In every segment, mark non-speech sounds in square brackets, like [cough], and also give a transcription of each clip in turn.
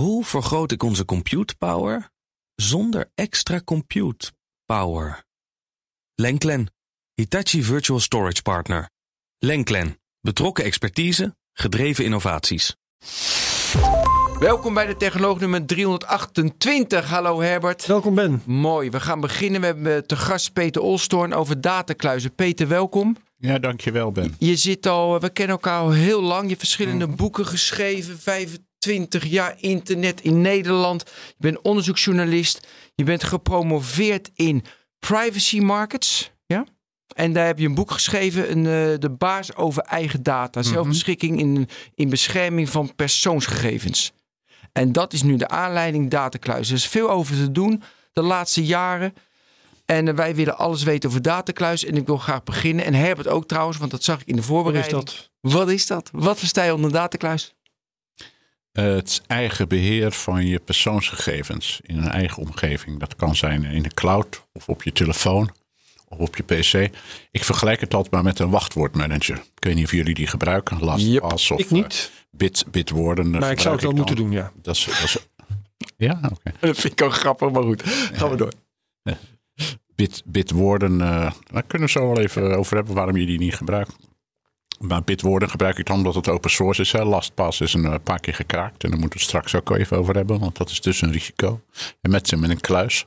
Hoe vergroot ik onze compute power zonder extra compute power? Lenklen, Hitachi Virtual Storage Partner. Lenklen, betrokken expertise, gedreven innovaties. Welkom bij de Technoloog nummer 328. Hallo Herbert. Welkom Ben. Mooi, we gaan beginnen. We hebben te gast Peter Olstorn over datakluizen. Peter, welkom. Ja, dankjewel Ben. Je zit al, we kennen elkaar al heel lang. Je hebt verschillende boeken geschreven, 25 jaar internet in Nederland. Je bent onderzoeksjournalist. Je bent gepromoveerd in privacy markets. Ja? En daar heb je een boek geschreven, een, eh, De baas over eigen data. Zelfbeschikking in, in bescherming van persoonsgegevens. En dat is nu de aanleiding datakluis. Er is veel over te doen de laatste jaren. En eh, wij willen alles weten over datakluis. En ik wil graag beginnen. En Herbert ook trouwens, want dat zag ik in de Wat is voorbereiding. dat? Wat is dat? Wat versta je onder datakluis? Het eigen beheer van je persoonsgegevens in een eigen omgeving. Dat kan zijn in de cloud of op je telefoon of op je pc. Ik vergelijk het altijd maar met een wachtwoordmanager. Ik weet niet of jullie die gebruiken. LastPass of Ik niet, eh, Bit, Bitwarden. maar ik zou het wel moeten doen, ja. Dat is, dat is, ja, oké. [laughs] Dat vind ik ook grappig, maar goed. Gaan we door. Bit, Bitwarden, eh, daar kunnen we zo wel even over hebben waarom je die niet gebruikt. Maar Bitwarden gebruik ik dan omdat het open source is. Hè. LastPass is een eh, paar keer gekraakt. En daar moeten we het straks ook even over hebben. Want dat is dus een risico. En met, met een kluis.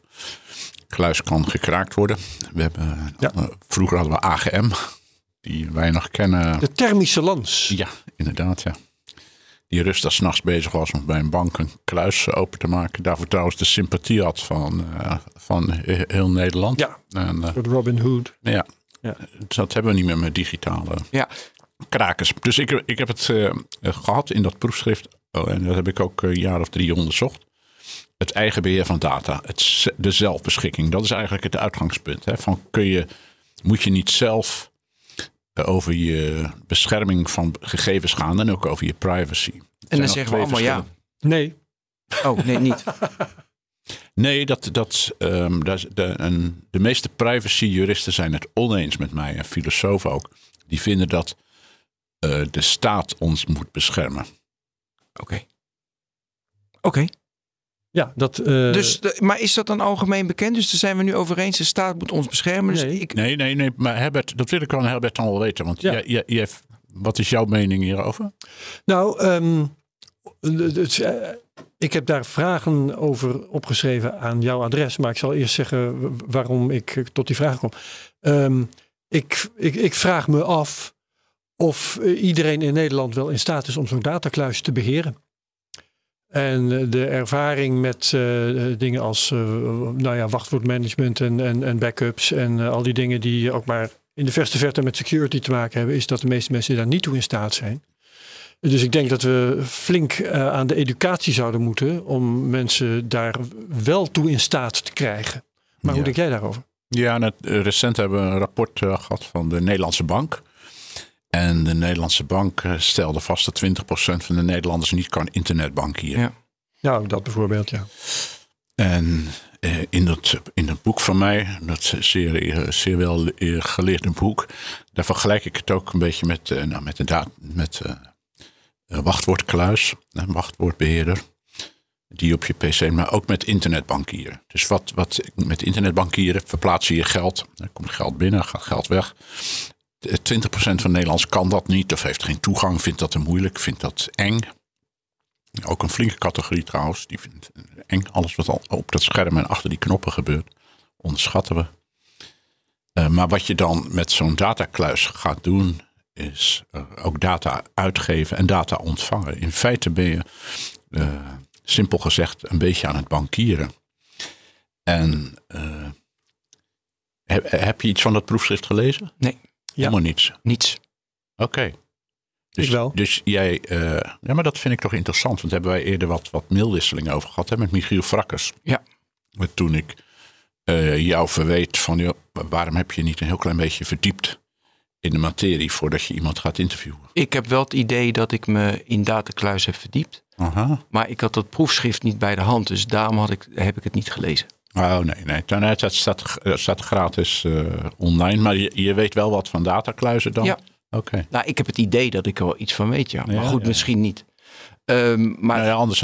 Kluis kan gekraakt worden. We hebben, Ja. eh, vroeger hadden we AGM. Die wij nog kennen. De thermische lans. Ja, inderdaad, ja. Die rust daar s'nachts bezig was om bij een bank een kluis open te maken. Daarvoor trouwens de sympathie had van, eh, van he- heel Nederland. Ja, En, eh, Robin Hood. ja. Ja. dat hebben we niet meer met digitale Ja, krakers. Dus ik, ik heb het eh, gehad in dat proefschrift. Oh, en dat heb ik ook een jaar of drie onderzocht. Het eigen beheer van data. Het, de zelfbeschikking. Dat is eigenlijk het uitgangspunt. Hè? Van kun je, moet je niet zelf eh, over je bescherming van gegevens gaan. En ook over je privacy. En dan zeggen we allemaal ja. Nee, Oh, nee, niet. [laughs] Nee, dat, dat, ehm, dat de, de meeste privacy-juristen zijn het oneens met mij en filosofen ook. Die vinden dat eh, de staat ons moet beschermen. Oké. Oké. ja, dat... eh, Dus, de- maar is dat dan algemeen bekend? Dus daar zijn we nu over eens. De staat moet ons beschermen. Dus Nee. ik, Nee, nee, nee, maar Herbert, dat wil ik van Herbert dan wel weten. Want Ja. jij, jij, jij- wat is jouw mening hierover? Nou, ehm, eh, ik heb daar vragen over opgeschreven aan jouw adres. Maar ik zal eerst zeggen waarom ik tot die vraag kom. Ehm, ik, ik, ik vraag me af of eh, iedereen in Nederland wel in staat is om zo'n datakluis te beheren. En eh, de ervaring met eh, dingen als nou ja, wachtwoordmanagement en, en, en backups en al die dingen die ook maar in de verste verte met security te maken hebben, is dat de meeste mensen daar niet toe in staat zijn. Dus ik denk dat we flink aan de educatie zouden moeten om mensen daar wel toe in staat te krijgen. Maar hoe denk jij daarover? Ja, net, recent hebben we een rapport eh, gehad van de Nederlandse Bank. En de Nederlandse Bank eh, stelde vast dat 20% van de Nederlanders niet kan internetbankieren. Ja. Nou, dat bijvoorbeeld, ja. En eh, in, dat, in dat boek van mij, dat zeer, eh, zeer wel geleerd een boek, daar vergelijk ik het ook een beetje met, nou, met, de met eh, wachtwoordkluis, een wachtwoordbeheerder, die op je pc, maar ook met internetbankieren. Dus wat, wat met internetbankieren verplaats je je geld, er komt geld binnen, gaat geld weg. Eh, 20% van Nederlands kan dat niet of heeft geen toegang, vindt dat te moeilijk, vindt dat eng. Ook een flinke categorie trouwens. Die vindt eng. Alles wat op dat scherm en achter die knoppen gebeurt. Onderschatten we. Eh, maar wat je dan met zo'n datakluis gaat doen. Is eh, ook data uitgeven en data ontvangen. In feite ben je eh, simpel gezegd een beetje aan het bankieren. En heb je iets van dat proefschrift gelezen? Nee. Helemaal niets. Niets. Oké. Dus, Ik wel. Dus jij, eh, ja, maar dat vind ik toch interessant. Want hebben wij eerder wat, wat mailwisselingen over gehad hè, met Michiel Frakkers. Ja. Maar Toen ik eh, jou verweet van, joh, waarom heb je niet een heel klein beetje verdiept in de materie voordat je iemand gaat interviewen? Ik heb wel het idee dat ik me in datakluis heb verdiept. Aha. Maar ik had dat proefschrift niet bij de hand. Dus daarom had ik, heb ik het niet gelezen. Oh nee, nee. Nee, Het staat, het staat gratis eh, online. Maar je, je weet wel wat van datakluizen dan? Ja. Oké. Nou, ik heb het idee dat ik er wel iets van weet, ja. Maar Ja, goed, ja. misschien niet. Ehm, maar, Nou ja, anders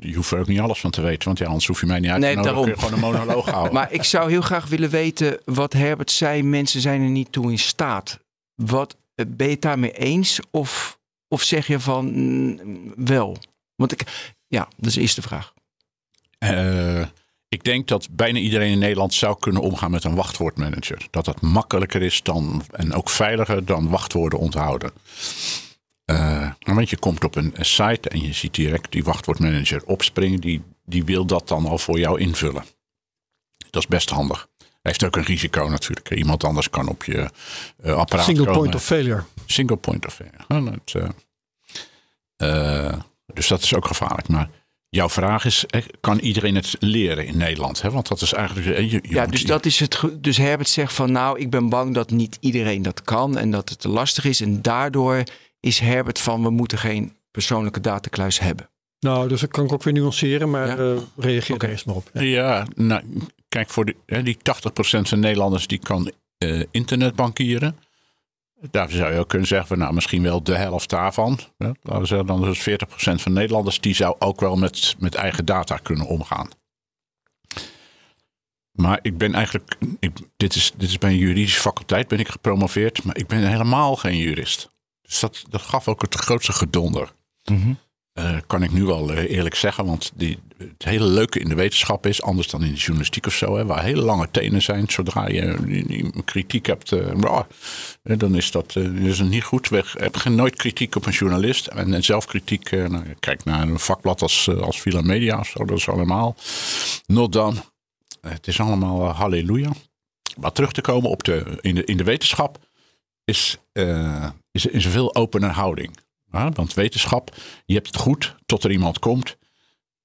je, hoeft er ook niet alles van te weten. Want ja, anders hoef je mij niet uit te Nee, daarom. Kun je gewoon een monoloog [laughs] houden. maar ik zou heel graag willen weten wat Herbert zei. Mensen zijn er niet toe in staat. Wat, eh, ben je het daarmee eens? Of, of zeg je van mm, wel? Want ik, ja, dat is de eerste vraag. Eh, ik denk dat bijna iedereen in Nederland zou kunnen omgaan met een wachtwoordmanager. Dat dat makkelijker is dan, en ook veiliger dan wachtwoorden onthouden. Eh, want je komt op een site en je ziet direct die wachtwoordmanager opspringen. Die, die wil dat dan al voor jou invullen. Dat is best handig. Heeft ook een risico natuurlijk. Iemand anders kan op je eh, apparaat Single komen. point of failure. Single point of failure. Eh, dus dat is ook gevaarlijk. Maar jouw vraag is, kan iedereen het leren in Nederland? Hè? Want dat is eigenlijk... Je, je Ja, dus dat is het. Dus Herbert zegt van nou, ik ben bang dat niet iedereen dat kan en dat het te lastig is. En daardoor is Herbert van we moeten geen persoonlijke datakluis hebben. Nou, dus dat kan ik ook weer nuanceren, maar Ja? eh, reageer Oké. er eerst maar op. Ja. Ja, nou, kijk, voor de, hè, die 80% van Nederlanders die kan eh, internetbankieren. Daar zou je ook kunnen zeggen, nou misschien wel de helft daarvan. Laten we zeggen, dan is 40% van Nederlanders die zou ook wel met, met eigen data kunnen omgaan. Maar ik ben eigenlijk, ik, dit, is, dit is bij een juridische faculteit ben ik gepromoveerd, maar ik ben helemaal geen jurist. Dus dat, dat gaf ook het grootste gedonder. Eh, kan ik nu wel eh, eerlijk zeggen. Want die, het hele leuke in de wetenschap is, anders dan in de journalistiek of zo, hè, waar hele lange tenen zijn. Zodra je kritiek hebt, eh, eh, dan is dat eh, is niet goed. Hebben geen- nooit kritiek op een journalist. En, en zelfkritiek, nou, kijk naar een vakblad als, als Villa Media of zo, dat is allemaal not. Eh, Het is allemaal halleluja. Maar terug te komen op de, in, de, in de wetenschap is, is, is een veel opener houding. Ja, want wetenschap, je hebt het goed tot er iemand komt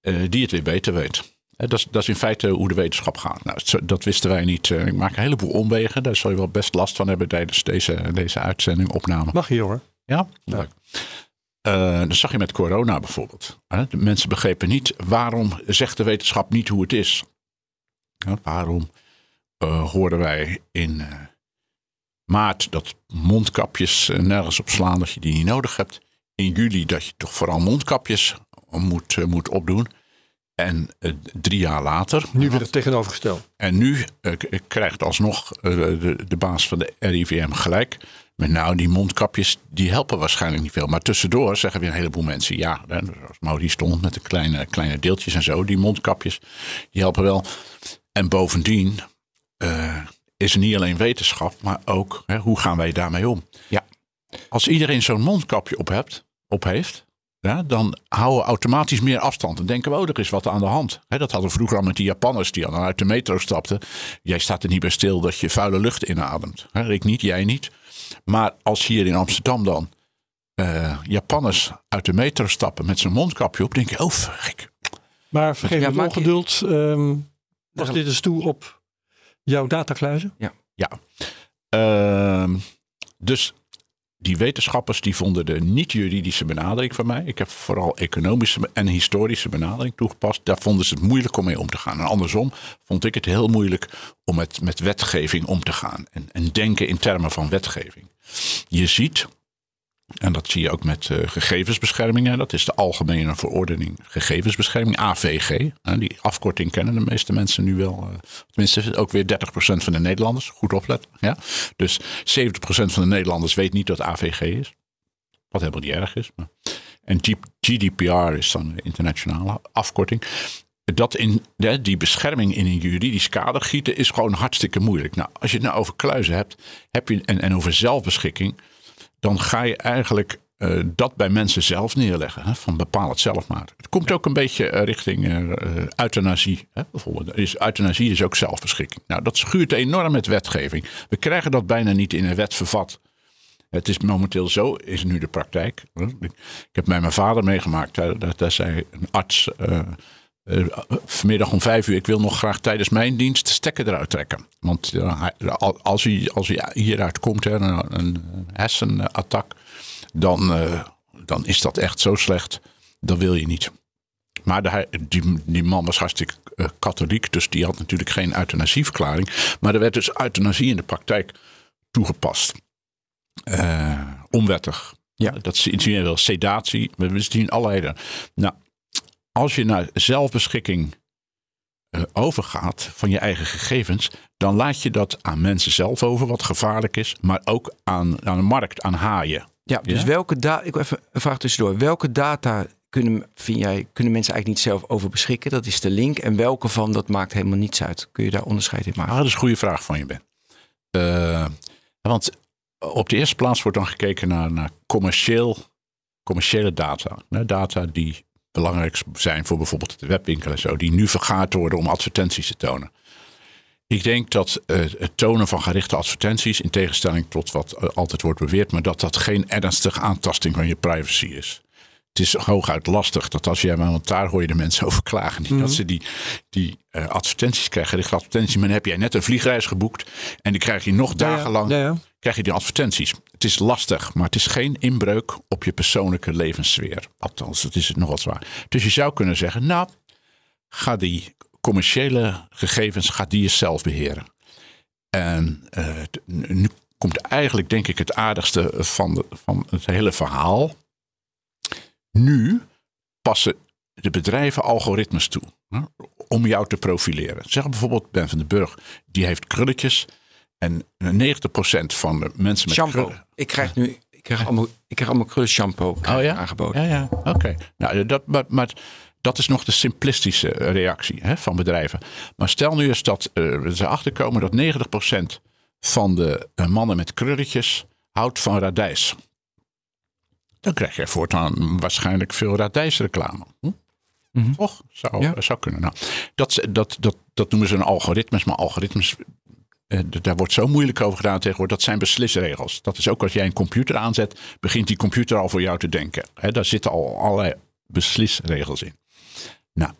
eh, die het weer beter weet. Eh, dat, is, dat is in feite hoe de wetenschap gaat. Nou, dat wisten wij niet. Eh, ik maak een heleboel omwegen. Daar zal je wel best last van hebben tijdens deze, deze uitzending, opname. Mag je hoor. Ja, leuk. Dat zag je met corona bijvoorbeeld. Hè, De mensen begrepen niet waarom zegt de wetenschap niet hoe het is. Waarom hoorden wij in maart dat mondkapjes nergens op slaan dat je die niet nodig hebt. In juli dat je toch vooral mondkapjes moet, eh, moet opdoen. En eh, drie jaar later. Nu weer het tegenovergesteld. En nu eh, krijgt alsnog de, de baas van de RIVM gelijk. Met nou, die mondkapjes die helpen waarschijnlijk niet veel. Maar tussendoor zeggen weer een heleboel mensen. Ja, hè, zoals Maurice stond met de kleine, kleine deeltjes en zo. Die mondkapjes die helpen wel. En bovendien eh, is er niet alleen wetenschap. Maar ook hè, hoe gaan wij daarmee om. Ja. Als iedereen zo'n mondkapje op, hebt, op heeft. Ja, dan houden we automatisch meer afstand. Dan denken we, oh, er is wat aan de hand. Hè, dat hadden we vroeger al met die Japanners die dan uit de metro stapten. Jij staat er niet bij stil dat je vuile lucht inademt. Hè, ik niet, jij niet. Maar als hier in Amsterdam dan eh, Japanners uit de metro stappen met zijn mondkapje op, denk je, oh, gek. Maar vergeef Ja, het maak je- ongeduld. ehm was dit eens toe op jouw datakluizen? Ja. Ehm, dus die wetenschappers die vonden de niet-juridische benadering van mij. Ik heb vooral economische en historische benadering toegepast. Daar vonden ze het moeilijk om mee om te gaan. En andersom vond ik het heel moeilijk om met, met wetgeving om te gaan. En, en denken in termen van wetgeving. Je ziet, en dat zie je ook met eh, gegevensbescherming. hè, Dat is de Algemene Verordening Gegevensbescherming, AVG. Die afkorting kennen de meeste mensen nu wel. eh, Tenminste, ook weer 30% van de Nederlanders. Goed opletten. Ja? Dus 70% van de Nederlanders weet niet wat AVG is. Wat helemaal niet erg is. En GDPR is dan internationale afkorting. Dat in die bescherming in een juridisch kader gieten is gewoon hartstikke moeilijk. Nou, als je het nou over kluizen hebt, heb je, en over zelfbeschikking, dan ga je eigenlijk eh, dat bij mensen zelf neerleggen. Hè? Van bepaal het zelf maar. Het komt ook een beetje eh, richting eh, euthanasie. Hè? Bijvoorbeeld, is, euthanasie is ook zelfbeschikking. Nou, dat schuurt enorm met wetgeving. We krijgen dat bijna niet in een wet vervat. Het is momenteel zo, is nu de praktijk. Ik heb bij mijn vader meegemaakt. Daar, daar zei een arts eh, vanmiddag om vijf uur... ik wil nog graag tijdens mijn dienst de stekker eruit trekken. Want als, hij, als hij hieruit komt, hè, een, een hersenattack... Dan, eh, dan is dat echt zo slecht. Dat wil je niet. Maar de, die, die man was hartstikke eh, katholiek, dus die had natuurlijk geen euthanasieverklaring. Maar er werd dus euthanasie in de praktijk toegepast. Onwettig. Ja. Dat zien we wel sedatie. We zien allerlei. Nou, als je naar zelfbeschikking eh, overgaat van je eigen gegevens, dan laat je dat aan mensen zelf over, wat gevaarlijk is, maar ook aan, aan de markt, aan haaien. Ja, dus Ja? welke data, ik wil even een vraag tussendoor. Welke data kunnen, vind jij, kunnen mensen eigenlijk niet zelf over beschikken? Dat is de link. En welke van, dat maakt helemaal niets uit. Kun je daar onderscheid in maken? Ah, dat is een goede vraag van je, Ben. Eh, want op de eerste plaats wordt dan gekeken naar, naar commercieel, commerciële data. Data die belangrijk zijn voor bijvoorbeeld de webwinkel en zo. Die nu vergaard worden om advertenties te tonen. Ik denk dat eh, het tonen van gerichte advertenties, in tegenstelling tot wat eh, altijd wordt beweerd, maar dat dat geen ernstige aantasting van je privacy is. Het is hooguit lastig dat als jij, want daar hoor je de mensen [laughs] over klagen, die, dat ze die, die eh, advertenties krijgen, gerichte advertenties, maar dan heb jij net een vliegreis geboekt en die krijg je nog dagenlang, Ja, ja. krijg je die advertenties. Het is lastig, maar het is geen inbreuk op je persoonlijke levenssfeer. Althans, dat is het nog wat zwaar. Dus je zou kunnen zeggen, nou, ga die commerciële gegevens, ga die jezelf beheren. En eh, nu komt eigenlijk, denk ik, het aardigste van, de, van het hele verhaal. Nu passen de bedrijven algoritmes toe hè, om jou te profileren. Zeg bijvoorbeeld Ben van den Burg, die heeft krulletjes. En 90% van de mensen met shampoo. krullen. Ik krijg nu ik krijg allemaal, ik krijg allemaal krullen shampoo Oh ja? aangeboden. Ja, ja, oké. Nou, dat, maar, maar dat is nog de simplistische reactie hè, van bedrijven. Maar stel nu eens dat eh, we erachter komen dat 90% van de eh, mannen met krulletjes houdt van radijs. Dan krijg je voortaan waarschijnlijk veel radijsreclame. Hm? Mhm. Toch? Zou, Ja. zou kunnen. Nou, dat, dat, dat, dat noemen ze een algoritmes. Maar algoritmes, eh, daar wordt zo moeilijk over gedaan tegenwoordig. Dat zijn beslisregels. Dat is ook als jij een computer aanzet, begint die computer al voor jou te denken. Daar zitten al allerlei beslisregels in. Nou,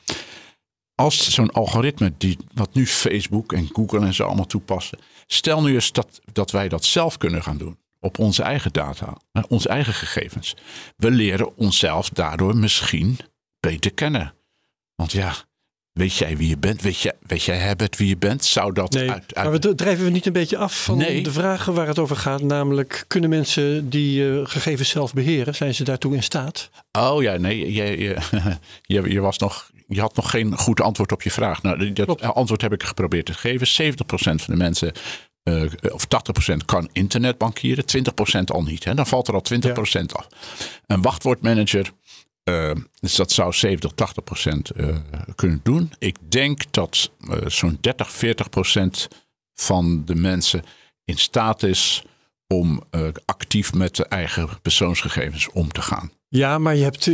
als zo'n algoritme, die, wat nu Facebook en Google en zo allemaal toepassen. Stel nu eens dat, dat wij dat zelf kunnen gaan doen. Op onze eigen data, onze eigen gegevens. We leren onszelf daardoor misschien beter kennen. Want ja, weet jij wie je bent? Weet, jij, weet jij Herbert wie je bent? Zou dat Nee, uit, uit maar we drijven we niet een beetje af van Nee. de vragen waar het over gaat. Namelijk, kunnen mensen die eh, gegevens zelf beheren, zijn ze daartoe in staat? Oh ja, nee, je, je, [laughs] je, je, was nog, je had nog geen goed antwoord op je vraag. Nou, dat Klopt. antwoord heb ik geprobeerd te geven. 70% van de mensen, eh, of 80% kan internetbankieren, 20% al niet. Hè? Dan valt er al 20% af. Een wachtwoordmanager, eh, dus dat zou 70, 80% eh, kunnen doen. Ik denk dat eh, zo'n 30, 40% van de mensen in staat is om actief met de eigen persoonsgegevens om te gaan. Ja, maar je hebt,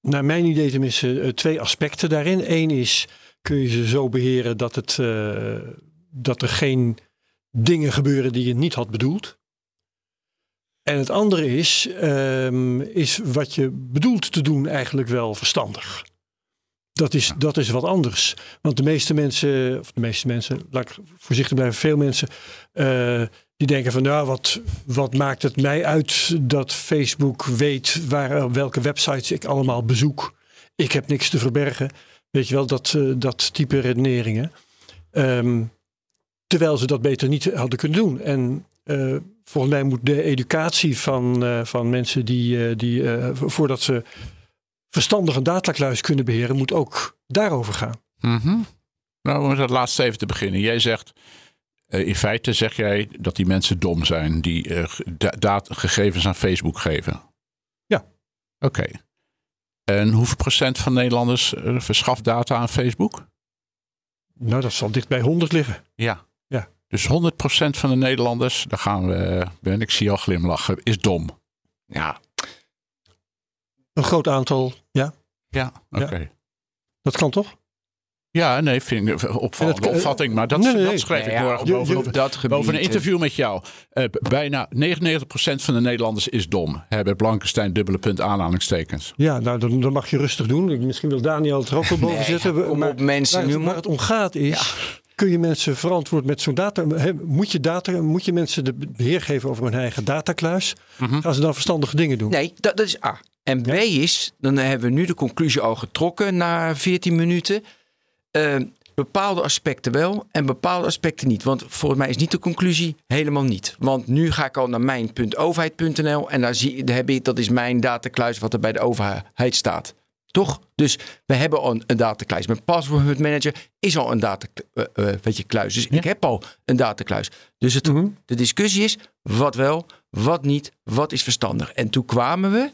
naar mijn idee tenminste, twee aspecten daarin. Eén is, kun je ze zo beheren dat, het, dat er geen dingen gebeuren die je niet had bedoeld. En het andere is, ehm, is wat je bedoelt te doen eigenlijk wel verstandig. Dat is, dat is wat anders. Want de meeste mensen, of de meeste mensen, laat ik voorzichtig blijven, veel mensen, eh, die denken van nou, wat, wat maakt het mij uit dat Facebook weet waar, welke websites ik allemaal bezoek. Ik heb niks te verbergen. Weet je wel, dat, eh, dat type redeneringen. Ehm, terwijl ze dat beter niet hadden kunnen doen. En eh, volgens mij moet de educatie van, eh, van mensen die, eh, die vo- voordat ze verstandig een datakluis kunnen beheren, moet ook daarover gaan. Mhm. Nou, om dat laatste even te beginnen. Jij zegt, in feite zeg jij dat die mensen dom zijn die dat- gegevens aan Facebook geven. Ja. Oké. En hoeveel procent van Nederlanders verschaft data aan Facebook? Nou, dat zal dicht bij 100 liggen. Ja. Ja. Dus 100% van de Nederlanders, daar gaan we, eh, Ben, ik zie al glimlachen, is dom. Ja, Een groot aantal, ja, Ja, oké. Ja. Ja. dat kan toch? nee, vind ik een opvallende En dat- opvatting. Maar dat, Nee, nee, dat nee. schrijf ik Ja, morgen dat gebied. Boven een interview met jou. Eh, bijna 99% van de Nederlanders is dom. Herbert Blankenstein, dubbele punt, aanhalingstekens. Ja, nou, dan, dan mag je rustig doen. Misschien wil Daniel het er ook wel boven Nee, zetten. ja, kom maar op, mensen, waar, nu het, moet- waar het om gaat is, kun je mensen verantwoord met zo'n data... hè, moet, je data moet je mensen de beheer geven over hun eigen datakluis? Mhm. Gaan ze dan verstandige dingen doen? Nee, dat, dat is A. En B is, dan hebben we nu de conclusie al getrokken na 14 minuten. Eh, bepaalde aspecten wel en bepaalde aspecten niet. Want volgens mij is niet de conclusie helemaal niet. Want nu ga ik al naar mijn punt overheid.nl en daar, zie, daar heb ik, dat is mijn datakluis wat er bij de overheid staat. Toch? Dus we hebben al een, een datakluis. Mijn password manager is al een datakluis. Dus ik heb al een datakluis. Dus het, Mhm. de discussie is wat wel, wat niet, wat is verstandig. En toen kwamen we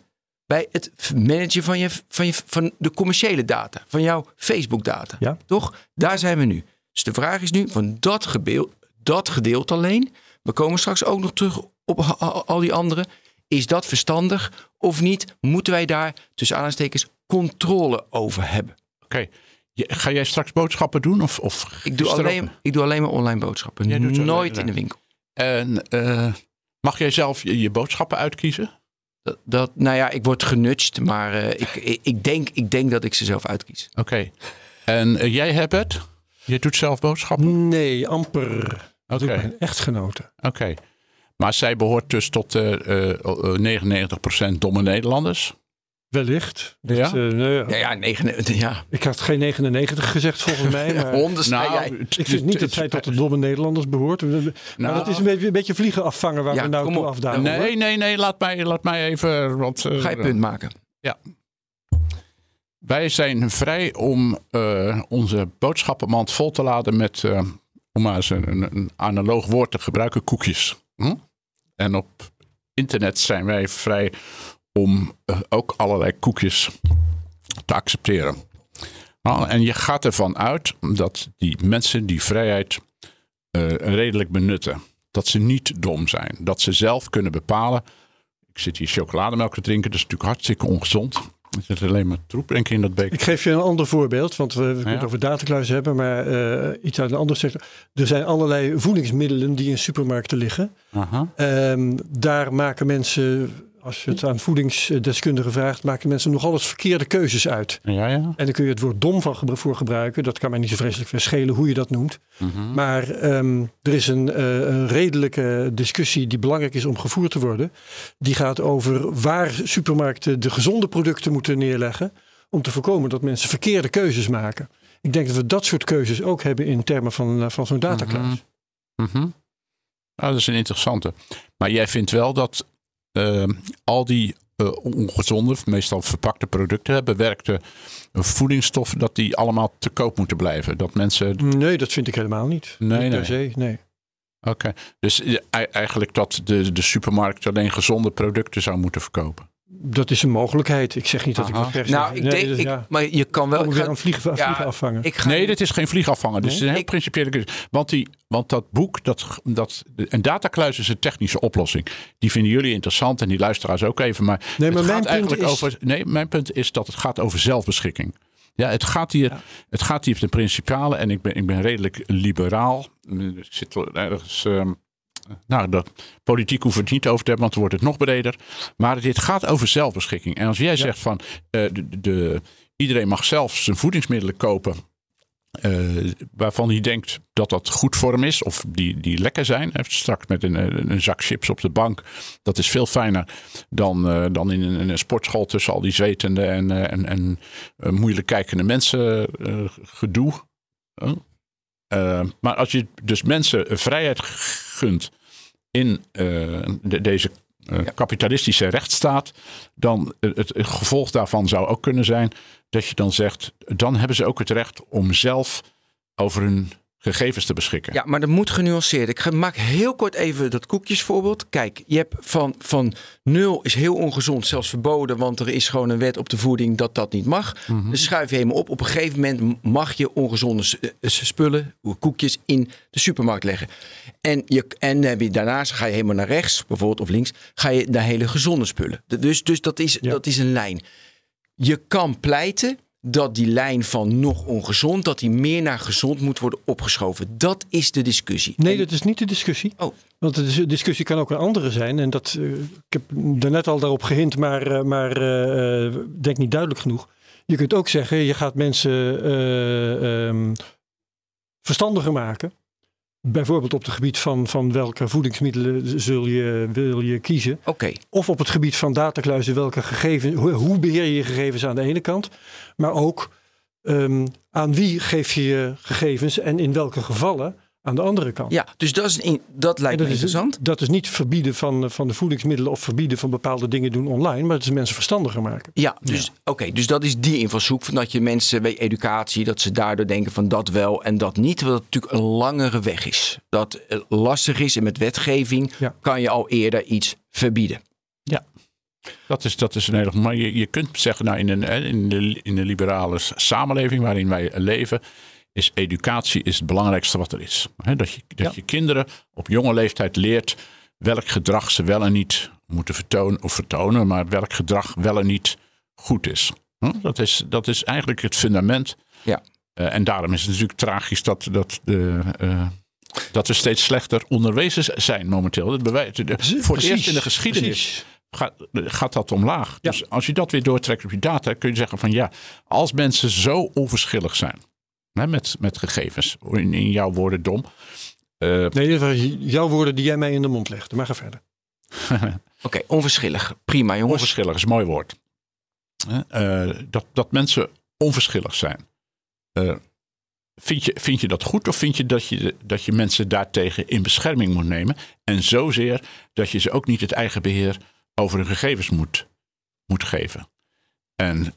bij het managen van, je, van, je, van de commerciële data, van jouw Facebook data. Ja. Toch? Daar zijn we nu. Dus de vraag is nu van dat, gebeel, dat gedeelte alleen. We komen straks ook nog terug op al die andere. Is dat verstandig of niet? Moeten wij daar tussen aanstekens controle over hebben? Oké. Ga jij straks boodschappen doen? Of, of Ik doe, alleen, ook- ik doe alleen maar online boodschappen. Jij doet alleen- Nooit in de winkel. En eh, mag jij zelf je, je boodschappen uitkiezen? Dat, dat, nou ja, ik word genudged, maar eh, ik, ik, ik, denk, ik denk dat ik ze zelf uitkies. Oké. En eh, jij hebt het? Je doet zelf boodschappen? Nee, amper. Oké. Ik mijn echtgenote. Oké. Maar zij behoort dus tot eh, eh, eh, 99% domme Nederlanders. Wellicht. Dat, Ja? eh, nee, Ja, ja, negen, ja. Ik had geen 99 gezegd volgens mij. [laughs] Maar Nou, jij. ik vind niet dat zij tot de domme Nederlanders behoort. Maar Nou, dat is een beetje, een beetje vliegen afvangen waar Ja, we nou toe op. afdalen. Nee, nee, nee. Laat mij, laat mij even. Want, eh, Ga je punt maken. Wij zijn vrij om eh, onze boodschappenmand vol te laden met, eh, om maar eens een, een, een analoog woord te gebruiken, koekjes. Hm? En op internet zijn wij vrij om eh, ook allerlei koekjes te accepteren. Nou, en je gaat ervan uit dat die mensen die vrijheid eh, redelijk benutten. Dat ze niet dom zijn. Dat ze zelf kunnen bepalen. Ik zit hier chocolademelk te drinken. Dat is natuurlijk hartstikke ongezond. Er zit alleen maar troep denk ik in dat beker. Ik geef je een ander voorbeeld, want we, we kunnen het over datacluis hebben, maar eh, iets uit een ander sector. Er zijn allerlei voedingsmiddelen die in supermarkten liggen. Aha. Ehm, daar maken mensen, als je het aan voedingsdeskundigen vraagt, maken mensen nogal eens verkeerde keuzes uit. Ja, ja. En dan kun je het woord dom van voor gebruiken. Dat kan mij niet zo vreselijk verschelen hoe je dat noemt. Mhm. Maar ehm, er is een, eh, een redelijke discussie die belangrijk is om gevoerd te worden. Die gaat over waar supermarkten de gezonde producten moeten neerleggen. Om te voorkomen dat mensen verkeerde keuzes maken. Ik denk dat we dat soort keuzes ook hebben in termen van, eh, van zo'n datacluis. Mhm. Nou, dat is een interessante. Maar jij vindt wel dat al die eh, ongezonde, meestal verpakte producten, bewerkte voedingsstoffen, dat die allemaal te koop moeten blijven. Dat mensen. Nee, dat vind ik helemaal niet. Nee, niet per nee. se, nee. Oké. Dus eigenlijk dat de, de supermarkt alleen gezonde producten zou moeten verkopen. Dat is een mogelijkheid. Ik zeg niet dat ik Aha. dat recht Nou, ik Nee, denk, dus ik, ja. maar je kan wel. Ik ga, vliegen, ja, vliegen afvangen. ik ga, Nee, dit is geen vliegafvanger. Dus Nee? het is een heel principiële keuze. Want, die, want dat boek, dat, dat, een datakluis is een technische oplossing. Die vinden jullie interessant en die luisteraars ook even. Maar, Nee, maar het mijn gaat punt eigenlijk is- over. Nee, mijn punt is dat het gaat over zelfbeschikking. Ja, het gaat hier, het gaat hier op de principale. En ik ben, ik ben redelijk liberaal. Ik zit ergens. ehm, nou, dat, politiek hoeven we het niet over te hebben, want dan wordt het nog breder. Maar dit gaat over zelfbeschikking. En als jij zegt van eh, de, de, iedereen mag zelf zijn voedingsmiddelen kopen. eh, waarvan hij denkt dat dat goed voor hem is, of die, die lekker zijn. Straks met een, een, zak chips op de bank. Dat is veel fijner dan, eh, dan in een, een sportschool tussen al die zwetende en, en, en moeilijk kijkende mensen gedoe. Maar als je dus mensen vrijheid gunt in eh, de- deze eh, kapitalistische rechtsstaat, dan het, het gevolg daarvan zou ook kunnen zijn dat je dan zegt, dan hebben ze ook het recht om zelf over hun gegevens te beschikken. Ja, maar dat moet genuanceerd. Ik maak heel kort even dat koekjesvoorbeeld. Kijk, je hebt van, van nul is heel ongezond, zelfs verboden, want er is gewoon een wet op de voeding dat dat niet mag. Dus schuif je helemaal op. Op een gegeven moment mag je ongezonde eh, spullen, koekjes, in de supermarkt leggen. En, je, en heb je, daarnaast ga je helemaal naar rechts, bijvoorbeeld, of links, ga je naar hele gezonde spullen. Dus, dus dat, is, dat is een lijn. Je kan pleiten dat die lijn van nog ongezond, dat die meer naar gezond moet worden opgeschoven. Dat is de discussie. Nee, En- dat is niet de discussie. Oh. Want de dis- discussie kan ook een andere zijn. En dat, eh, ik heb daarnet al daarop gehind, maar, eh, maar eh, denk niet duidelijk genoeg. Je kunt ook zeggen, je gaat mensen eh, ehm, verstandiger maken. Bijvoorbeeld op het gebied van, van welke voedingsmiddelen zul je, wil je kiezen. Oké, Of op het gebied van datakluizen, welke gegevens, hoe, hoe beheer je je gegevens aan de ene kant. Maar ook ehm, aan wie geef je je gegevens en in welke gevallen aan de andere kant. Ja, dus dat, is een, dat lijkt me is, interessant. dat is niet verbieden van, eh, van de voedingsmiddelen of verbieden van bepaalde dingen doen online, maar het is mensen verstandiger maken. Ja, dus oké, dus dat is die invalshoek van dat je mensen bij educatie, dat ze daardoor denken van dat wel en dat niet, terwijl het natuurlijk een langere weg is. Dat het lastig is en met wetgeving Ja. kan je al eerder iets verbieden. Dat is, dat is een hele. Maar je, je kunt zeggen, nou, in, een, in, de, in de liberale samenleving waarin wij leven, is educatie is het belangrijkste wat er is. Dat je, dat Ja. je kinderen op jonge leeftijd leert welk gedrag ze wel en niet moeten vertonen, of vertonen, maar welk gedrag wel en niet goed is. Dat, is dat is eigenlijk het fundament. Ja. Eh, en daarom is het natuurlijk tragisch dat, dat, de, eh, dat we steeds slechter onderwezen zijn momenteel. Dat bewijst, de- voor het eerst in de geschiedenis gaat, gaat dat omlaag. Ja. Dus als je dat weer doortrekt op je data, kun je zeggen van ja, als mensen zo onverschillig zijn hè, met, met gegevens, in, in jouw woorden dom. eh, Nee, dat waren jouw woorden die jij mij in de mond legde. Maar ga verder. [laughs] Oké, onverschillig. Prima jongens. onverschillig is een mooi woord. Hè, eh, dat, dat mensen onverschillig zijn. Eh, vind, je, vind je dat goed of vind je dat, je dat je mensen daartegen in bescherming moet nemen? En zozeer dat je ze ook niet het eigen beheer over hun gegevens moet, moet geven. En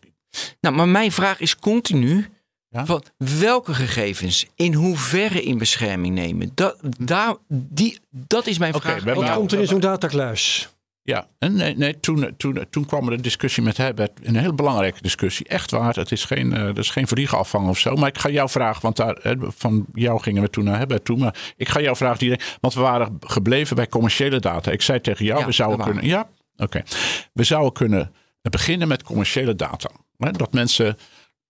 Nou, maar mijn vraag is continu. Ja? Van welke gegevens in hoeverre in bescherming nemen? Dat, daar, die, dat is mijn Oké, vraag. we hebben aan Wat jou. komt er in zo'n datakluis? Ja, en nee, nee, toen, toen, toen kwam er een discussie met Herbert. Een heel belangrijke discussie. Echt waar. Het is geen, eh, het is geen vliegafvang of zo. Maar ik ga jou vragen, want daar, van jou gingen we toen naar Herbert toe. Maar ik ga jou vragen, direct, want we waren gebleven bij commerciële data. Ik zei tegen jou, Ja, we zouden kunnen. Ja, oké. We zouden kunnen beginnen met commerciële data. Hè, dat mensen.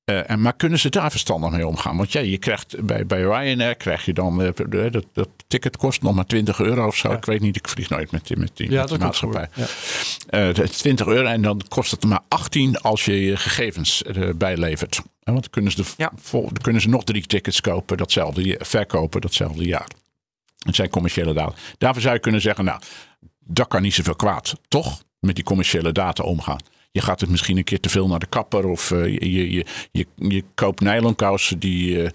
Eh, en, maar kunnen ze daar verstandig mee omgaan? Want ja, je krijgt bij, bij Ryanair krijg je dan. eh, dat, dat ticket kost nog maar 20 euro of zo. Ik weet niet, ik vlieg nooit met, die- met die, Ja, met die dat maatschappij. Ja. Eh, de 20 euro en dan kost het maar 18 als je je gegevens erbij levert. En want dan kunnen, ze de, Ja. vol- dan kunnen ze nog drie tickets kopen, datzelfde, verkopen datzelfde jaar. Het zijn commerciële data. Daarvoor zou je kunnen zeggen, nou, dat kan niet zoveel kwaad. Toch met die commerciële data omgaan. Je gaat het misschien een keer te veel naar de kapper of eh, je, je, je, je, koopt nylonkousen die, eh,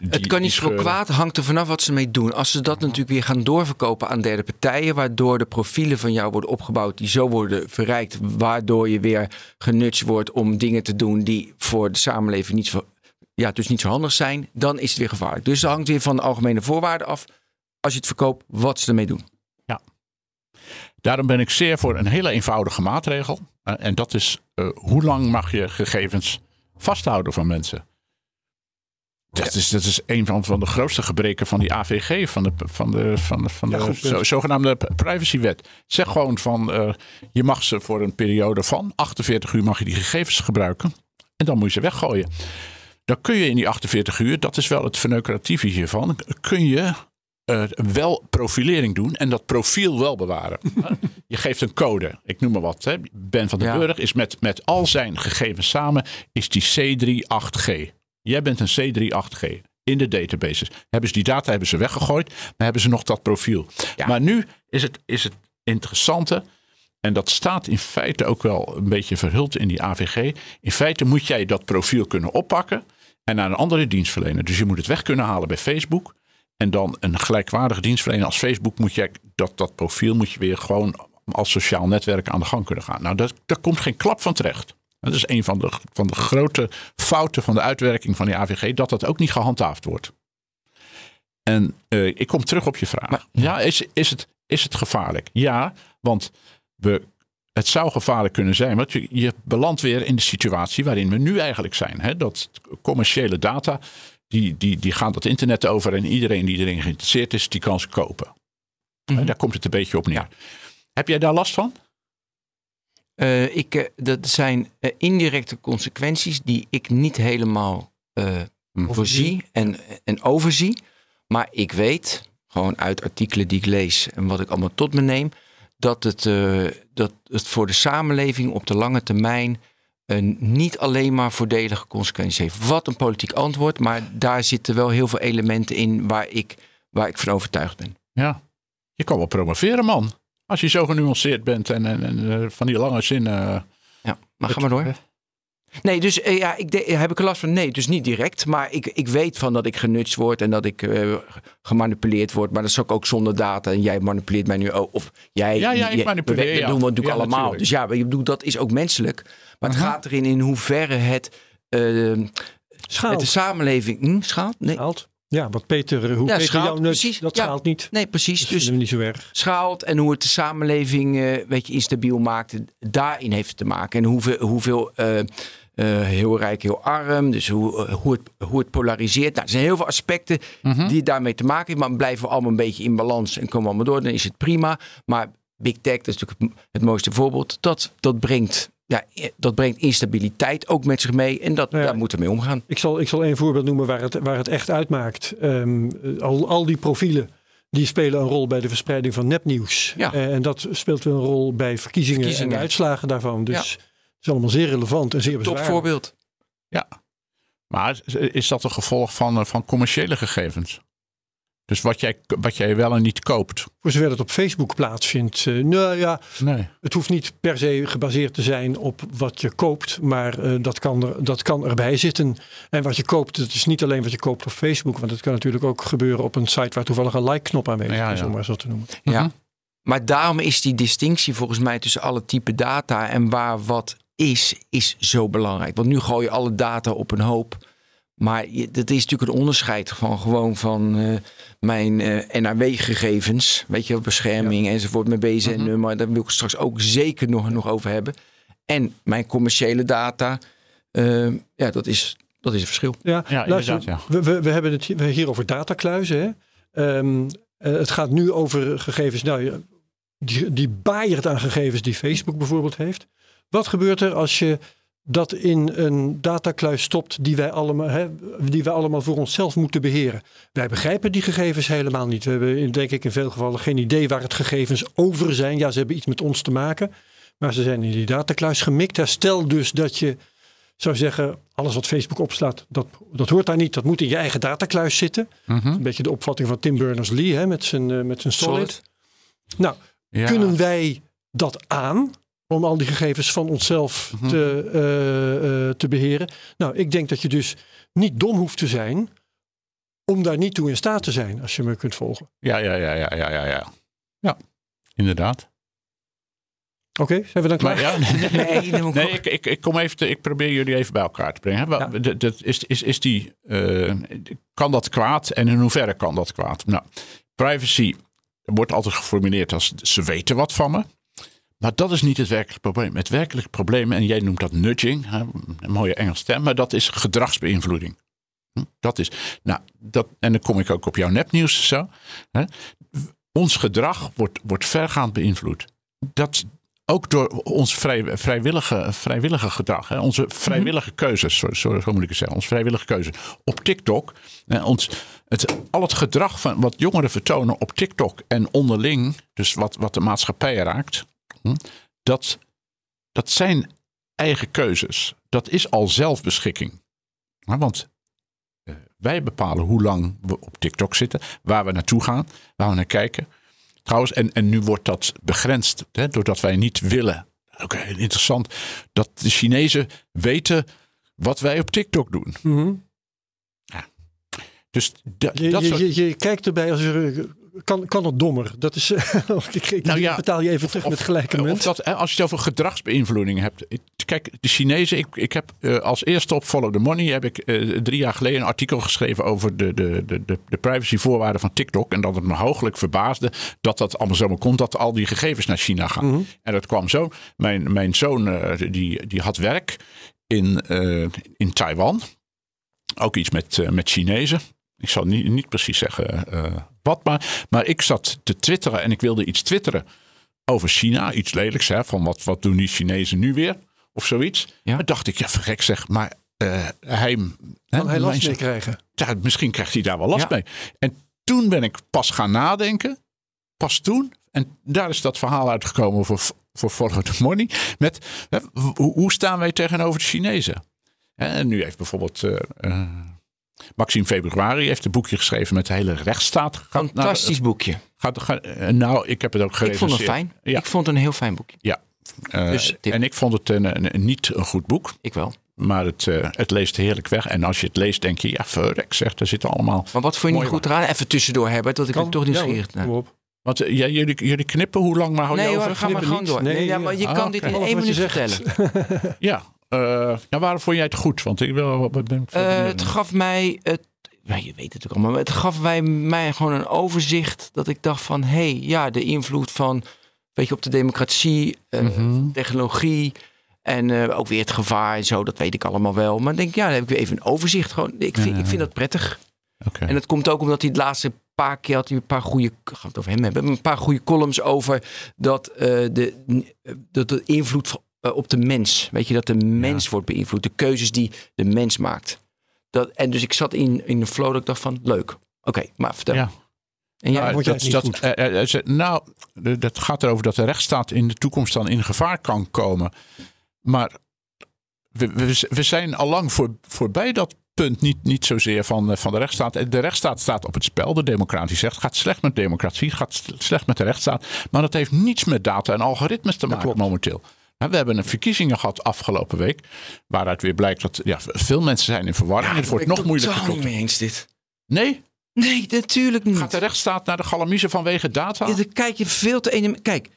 die Het kan niet zo kwaad, hangt er vanaf wat ze mee doen. Als ze dat natuurlijk weer gaan doorverkopen aan derde partijen, waardoor de profielen van jou worden opgebouwd, die zo worden verrijkt, waardoor je weer genutst wordt om dingen te doen die voor de samenleving niet zo, ja, dus niet zo handig zijn, dan is het weer gevaarlijk. Dus dat hangt weer van de algemene voorwaarden af. Als je het verkoopt, wat ze ermee doen. Daarom ben ik zeer voor een hele eenvoudige maatregel. Eh, en dat is eh, hoe lang mag je gegevens vasthouden van mensen? Dat is, dat is een van, van de grootste gebreken van die AVG, van de, van de, van de, van de Ja, goed punt. zo- zogenaamde privacywet. Zeg gewoon van eh, je mag ze voor een periode van 48 uur mag je die gegevens gebruiken. En dan moet je ze weggooien. Dan kun je in die 48 uur, dat is wel het verneukeratieve hiervan, kun je eh, wel profilering doen en dat profiel wel bewaren. je geeft een code, ik noem maar wat. Hè. Ben van den Ja. Burg is met, met al zijn gegevens samen is die C38G. Jij bent een C38G in de databases. Hebben ze die data hebben ze weggegooid, maar hebben ze nog dat profiel. Ja. Maar nu is het, is het interessante, en dat staat in feite ook wel een beetje verhuld in die AVG. In feite moet jij dat profiel kunnen oppakken en naar een andere dienstverlener. Dus je moet het weg kunnen halen bij Facebook. En dan een gelijkwaardige dienstverlener als Facebook moet je dat, dat profiel moet je weer gewoon als sociaal netwerk aan de gang kunnen gaan. Nou, dat, daar komt geen klap van terecht. Dat is een van de, van de grote fouten van de uitwerking van die AVG, dat dat ook niet gehandhaafd wordt. En eh, ik kom terug op je vraag. Maar- ja, is, is, het, is het gevaarlijk? Ja, want we, het zou gevaarlijk kunnen zijn. Want je, je belandt weer in de situatie waarin we nu eigenlijk zijn. Hè? Dat commerciële data, die, die, die gaan dat internet over. En iedereen die erin geïnteresseerd is, die kan ze kopen. Hè, Daar komt het een beetje op neer. Heb jij daar last van? Eh, ik, eh, dat zijn eh, indirecte consequenties die ik niet helemaal eh, voorzie en, en overzie. Maar ik weet, gewoon uit artikelen die ik lees en wat ik allemaal tot me neem, dat het, dat het voor de samenleving op de lange termijn een niet alleen maar voordelige consequenties heeft. Wat een politiek antwoord, maar daar zitten wel heel veel elementen in waar ik, waar ik van overtuigd ben. Ja. Je kan wel promoveren, man. Als je zo genuanceerd bent en, en, en eh, van die lange zinnen. Ja, maar ga maar door. Nee, dus eh, ja, ik de- heb ik er last van? Nee, dus niet direct. Maar ik, ik weet van dat ik genutst word en dat ik eh, gemanipuleerd word. Maar dat is ook, ook zonder data. En jij manipuleert mij nu ook. Of jij. Ja, ja, ik manipuleer, Dat ja. doen we natuurlijk Ja, allemaal. natuurlijk. Dus ja, ik bedoel, dat is ook menselijk. Maar het gaat erin in hoeverre het. eh, Schaalt. met de samenleving. Hm, schaalt? Nee. Schaalt. Ja, wat Peter, hoe Ja, Peter schaalt, jou nut, precies. dat Ja. schaalt niet. Nee, precies. Dat Dus vinden we niet zo erg. schaalt en hoe het de samenleving eh, weet je, instabiel maakt, daarin heeft het te maken. En hoeveel, hoeveel eh, eh, heel rijk, heel arm, dus hoe, eh, hoe, het, hoe het polariseert. Nou, er zijn heel veel aspecten Mhm. die daarmee te maken hebben, maar blijven we allemaal een beetje in balans en komen we allemaal door, dan is het prima. Maar Big Tech, dat is natuurlijk het, het mooiste voorbeeld, dat, dat, brengt, ja, eh, dat brengt instabiliteit ook met zich mee en dat, ja. daar moeten we mee omgaan. Ik zal, ik zal één voorbeeld noemen waar het, waar het echt uitmaakt. Ehm, al, al die profielen die spelen een rol bij de verspreiding van nepnieuws. Ja. Eh, en dat speelt weer een rol bij verkiezingen, en Verkiezingen. de uitslagen daarvan. Dus Ja. het is allemaal zeer relevant en zeer bezwaarlijk. Topvoorbeeld. Maar is dat een gevolg van, eh, van commerciële gegevens? Dus wat jij, wat jij wel en niet koopt. Voor zover het op Facebook plaatsvindt. eh, nou ja, Nee. het hoeft niet per se gebaseerd te zijn op wat je koopt. Maar eh, dat, kan er, dat kan erbij zitten. En wat je koopt, het is niet alleen wat je koopt op Facebook. Want het kan natuurlijk ook gebeuren op een site waar toevallig een like-knop aanwezig Ja, is. ja. Om maar zo te noemen. Ja. Mhm. Maar daarom is die distinctie volgens mij tussen alle type data en waar wat is, is zo belangrijk. Want nu gooi je alle data op een hoop. Maar je, dat is natuurlijk een onderscheid van gewoon van eh, mijn eh NAW-gegevens, weet je, wel, bescherming enzovoort, mijn BZN-nummer. Daar wil ik het straks ook zeker nog, nog over hebben. En mijn commerciële data, eh, ja, dat is, dat is een verschil. Ja, Ja, luister, inderdaad, We, we, we hebben het hier, hier over datakluizen. Hè? Ehm, eh, het gaat nu over gegevens. Nou, ja, die, die baaiert aan gegevens die Facebook bijvoorbeeld heeft. Wat gebeurt er als je dat in een datakluis stopt die wij allemaal, hè, die wij allemaal voor onszelf moeten beheren? Wij begrijpen die gegevens helemaal niet. We hebben denk ik in veel gevallen geen idee waar het gegevens over zijn. Ja, ze hebben iets met ons te maken. Maar ze zijn in die datakluis gemikt. Stel dus dat je zou zeggen, alles wat Facebook opslaat, dat, dat hoort daar niet. Dat moet in je eigen datakluis zitten. Mhm. Een beetje de opvatting van Tim Berners-Lee hè, met zijn, eh, met zijn solid. Solid. Nou, Ja. kunnen wij dat aan om al die gegevens van onszelf Mhm. te, eh, eh, te beheren? Nou, ik denk dat je dus niet dom hoeft te zijn om daar niet toe in staat te zijn, als je me kunt volgen. Ja, ja, ja, ja, ja, ja, ja. Ja, inderdaad. Oké, zijn we dan klaar? Maar ja, Nee, nee, Nee, ik, ik, ik kom even, te- ik probeer jullie even bij elkaar te brengen. hè. Wel, Ja. dat- dat is, is, is die, eh, kan dat kwaad en in hoeverre kan dat kwaad? Nou, privacy wordt altijd geformuleerd als ze weten wat van me. Maar dat is niet het werkelijke probleem. Het werkelijke probleem, en jij noemt dat nudging, een mooie Engels term, maar dat is gedragsbeïnvloeding. Hm, Dat is, nou, dat, en dan kom ik ook op jouw nepnieuws zo. Ons gedrag wordt, wordt vergaand beïnvloed. Dat, ook door ons vrij, vrijwillige, vrijwillige gedrag. Hè? Onze vrijwillige keuzes, zo, zo, zo moet ik het zeggen. Onze vrijwillige keuzes. Op TikTok, hè, ons, het, al het gedrag van wat jongeren vertonen op TikTok en onderling, dus wat, wat de maatschappij raakt, hm, dat, dat zijn eigen keuzes. Dat is al zelfbeschikking. Want eh, wij bepalen hoe lang we op TikTok zitten, waar we naartoe gaan, waar we naar kijken. Trouwens, en, en nu wordt dat begrensd, hè, doordat wij niet willen. Heel interessant, dat de Chinezen weten wat wij op TikTok doen. Mhm. Dus da- je, dat je, soort- je, je kijkt erbij als er, kan, kan het dommer. Dat is, [laughs] ik, ik Nou ja, betaal je even terug met gelijke Of munt. dat, als je het over gedragsbeïnvloeding hebt. Kijk, de Chinezen. Ik, ik heb eh, als eerste op Follow the Money. heb ik eh, drie jaar geleden een artikel geschreven over de, de, de, de, de privacyvoorwaarden van TikTok. En dat het me hooglijk verbaasde dat dat allemaal zomaar komt. Dat al die gegevens naar China gaan. Mhm. En dat kwam zo. Mijn, mijn zoon eh, die, die had werk in, in Taiwan. Ook iets met, met Chinezen. Ik zal niet, niet precies zeggen wat, maar, maar ik zat te twitteren en ik wilde iets twitteren over China. Iets lelijks, hè, van wat, wat doen die Chinezen nu weer? Of zoiets. Ja. Dacht ik, ja, verrek zeg, maar eh, hij... hè, hij last mijn mee krijgen? ja, misschien krijgt hij daar wel last Ja. mee. En toen ben ik pas gaan nadenken. Pas toen. En daar is dat verhaal uitgekomen voor, voor Follow the Money. Met hè, hoe, hoe staan wij tegenover de Chinezen? Hè, En nu heeft bijvoorbeeld eh, eh, Maxime Februari heeft een boekje geschreven met de hele rechtsstaat. Gaat naar- Fantastisch boekje. gaat, gaat- eh, nou, ik heb het ook Ik vond het fijn. Ja. Ik vond het een heel fijn boekje. Ja. Eh, Dus en ik vond het een, een- een- niet een goed boek. Ik wel. Maar het, eh, het leest heerlijk weg. En als je het leest, denk je, ja, verrek zeg, daar zitten allemaal... Maar wat vond je niet goed eraan? Even tussendoor hebben, dat ik Kan? het toch Ja, nieuwsgierig kom op. Want jij- jullie, jullie knippen, hoe lang maar hou je Nee over? hoor, ga maar knippen gewoon door. Nee, Nee, ja, maar je ah, kan dit in één je minuut zegt. vertellen. [laughs] Ja, eh, ja, waarom vond jij het goed? Want ik wil... Wat ben ik Eh, het gaf mij, het, nou, je weet het ook allemaal, maar het gaf mij, mij gewoon een overzicht dat ik dacht van, hé, hey, ja, de invloed van, weet je, op de democratie, eh, Mhm. technologie en ook weer het gevaar en zo, dat weet ik allemaal wel. Maar ik denk, ja, dan heb ik weer even een overzicht. Gewoon, ik, vind, Ja, ik vind dat prettig. En dat komt ook omdat hij het laatste paar keer had hij een paar goede, gaan we het over hem hebben, een paar goede columns over dat de, dat de invloed van- op de mens, weet je, dat de mens wordt beïnvloed, de keuzes die de mens maakt. Dat, en dus ik zat in, in de flow dat ik dacht van, leuk. Oké, maar vertel. Ja. En jij? Nou, dat, dat, goed? eh, eh, eh, nou, dat gaat erover dat de rechtsstaat in de toekomst dan in gevaar kan komen. Maar we, we, we zijn al lang voor, voorbij dat punt. Niet, niet zozeer van, eh, van de rechtsstaat. Eh, De rechtsstaat staat op het spel. De democratie zegt het gaat slecht met democratie. Het gaat slecht met de rechtsstaat. Maar dat heeft niets met data en algoritmes te maken klopt. momenteel. We hebben een verkiezingen gehad afgelopen week. Waaruit weer blijkt dat ja, veel mensen zijn in verwarring. het wordt nog moeilijker. totaal tot- niet mee eens dit. Nee? Nee, natuurlijk niet. Gaat de rechtsstaat naar de galamiezen vanwege data? Ja, dan kijk je veel te ene. Kijk,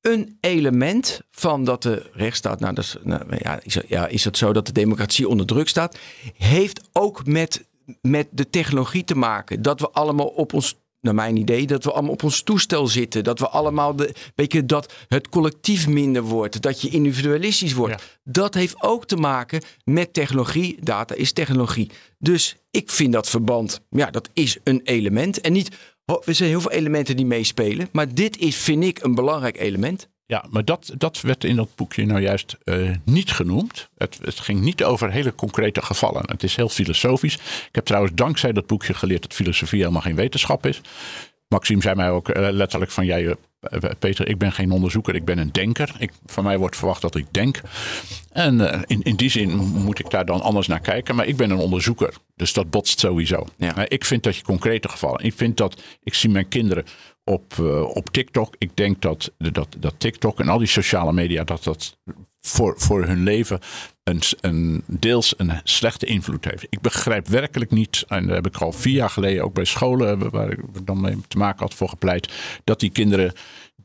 een element van dat de rechtsstaat, nou, nou ja, is, ja, is het zo dat de democratie onder druk staat, heeft ook met, met de technologie te maken. Dat we allemaal op ons, naar mijn idee, dat we allemaal op ons toestel zitten. Dat we allemaal, de, weet je, dat het collectief minder wordt. Dat je individualistisch wordt. Ja. Dat heeft ook te maken met technologie. Data is technologie. Dus ik vind dat verband, ja, dat is een element. En niet, er zijn heel veel elementen die meespelen. Maar dit is, vind ik, een belangrijk element. Ja, maar dat, dat werd in dat boekje nou juist eh, niet genoemd. Het, het ging niet over hele concrete gevallen. Het is heel filosofisch. Ik heb trouwens dankzij dat boekje geleerd dat filosofie helemaal geen wetenschap is. Maxime zei mij ook eh, letterlijk van jij, eh, Peter, ik ben geen onderzoeker, ik ben een denker. Ik, van mij wordt verwacht dat ik denk. En in, in die zin moet ik daar dan anders naar kijken. Maar ik ben een onderzoeker, dus dat botst sowieso. Ja. Ik vind dat je concrete gevallen. Ik vind dat, ik zie mijn kinderen op, eh, op TikTok. Ik denk dat, dat, dat TikTok en al die sociale media, dat dat voor, voor hun leven een, een deels een slechte invloed heeft. Ik begrijp werkelijk niet, en daar heb ik al vier jaar geleden ook bij scholen waar ik dan mee te maken had voor gepleit, dat die kinderen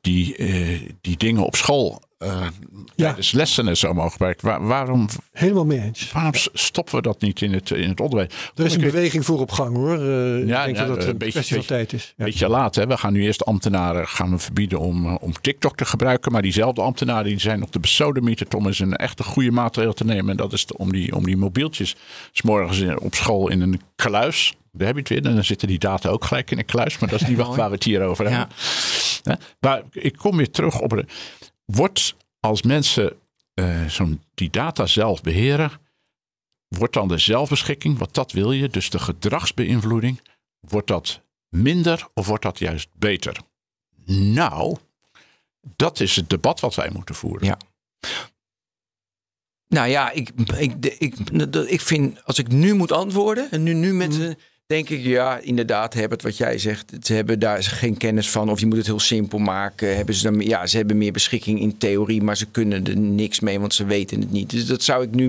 die, eh, die dingen op school eh tijdens lessen en zo mogen gebruiken. Waar- waarom, Helemaal mee eens. waarom stoppen we dat niet in het, in het onderwijs? Er is een Omdat ik- beweging voor op gang hoor. Eh, ik Ja, denk ja, dat het een een beetje- van beetje- tijd is. Ja. Beetje laat, hè? We gaan nu eerst ambtenaren gaan we verbieden om, eh, om TikTok te gebruiken. Maar diezelfde ambtenaren die zijn op de besodemieter om eens een echte goede maatregel te nemen. En dat is de- om, die, om die mobieltjes s morgens in- op school in een kluis. Daar heb je het weer. En dan zitten die data ook gelijk in een kluis. Maar dat is niet waar we het hier over Ja. hebben. Hè? Maar ik kom weer terug op. Wordt als mensen eh, zo'n die data zelf beheren. Wordt dan de zelfbeschikking, wat dat wil je, dus de gedragsbeïnvloeding, wordt dat minder of wordt dat juist beter? Nou, dat is het debat wat wij moeten voeren. Ja. Nou ja, ik, ik, ik, ik vind, als ik nu moet antwoorden, en nu, nu met, Mhm. Denk ik, ja, inderdaad, hebben het wat jij zegt. Ze hebben daar geen kennis van, of je moet het heel simpel maken. Hebben ze, dan, ja, ze hebben meer beschikking in theorie, maar ze kunnen er niks mee, want ze weten het niet. Dus dat zou ik nu,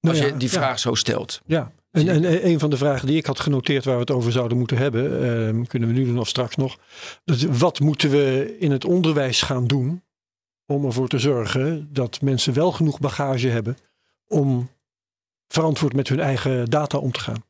Nou als ja, je die ja. vraag zo stelt. Ja, en, en een van de vragen die ik had genoteerd waar we het over zouden moeten hebben, ehm, kunnen we nu doen of straks nog. Dat, wat moeten we in het onderwijs gaan doen om ervoor te zorgen dat mensen wel genoeg bagage hebben om verantwoord met hun eigen data om te gaan?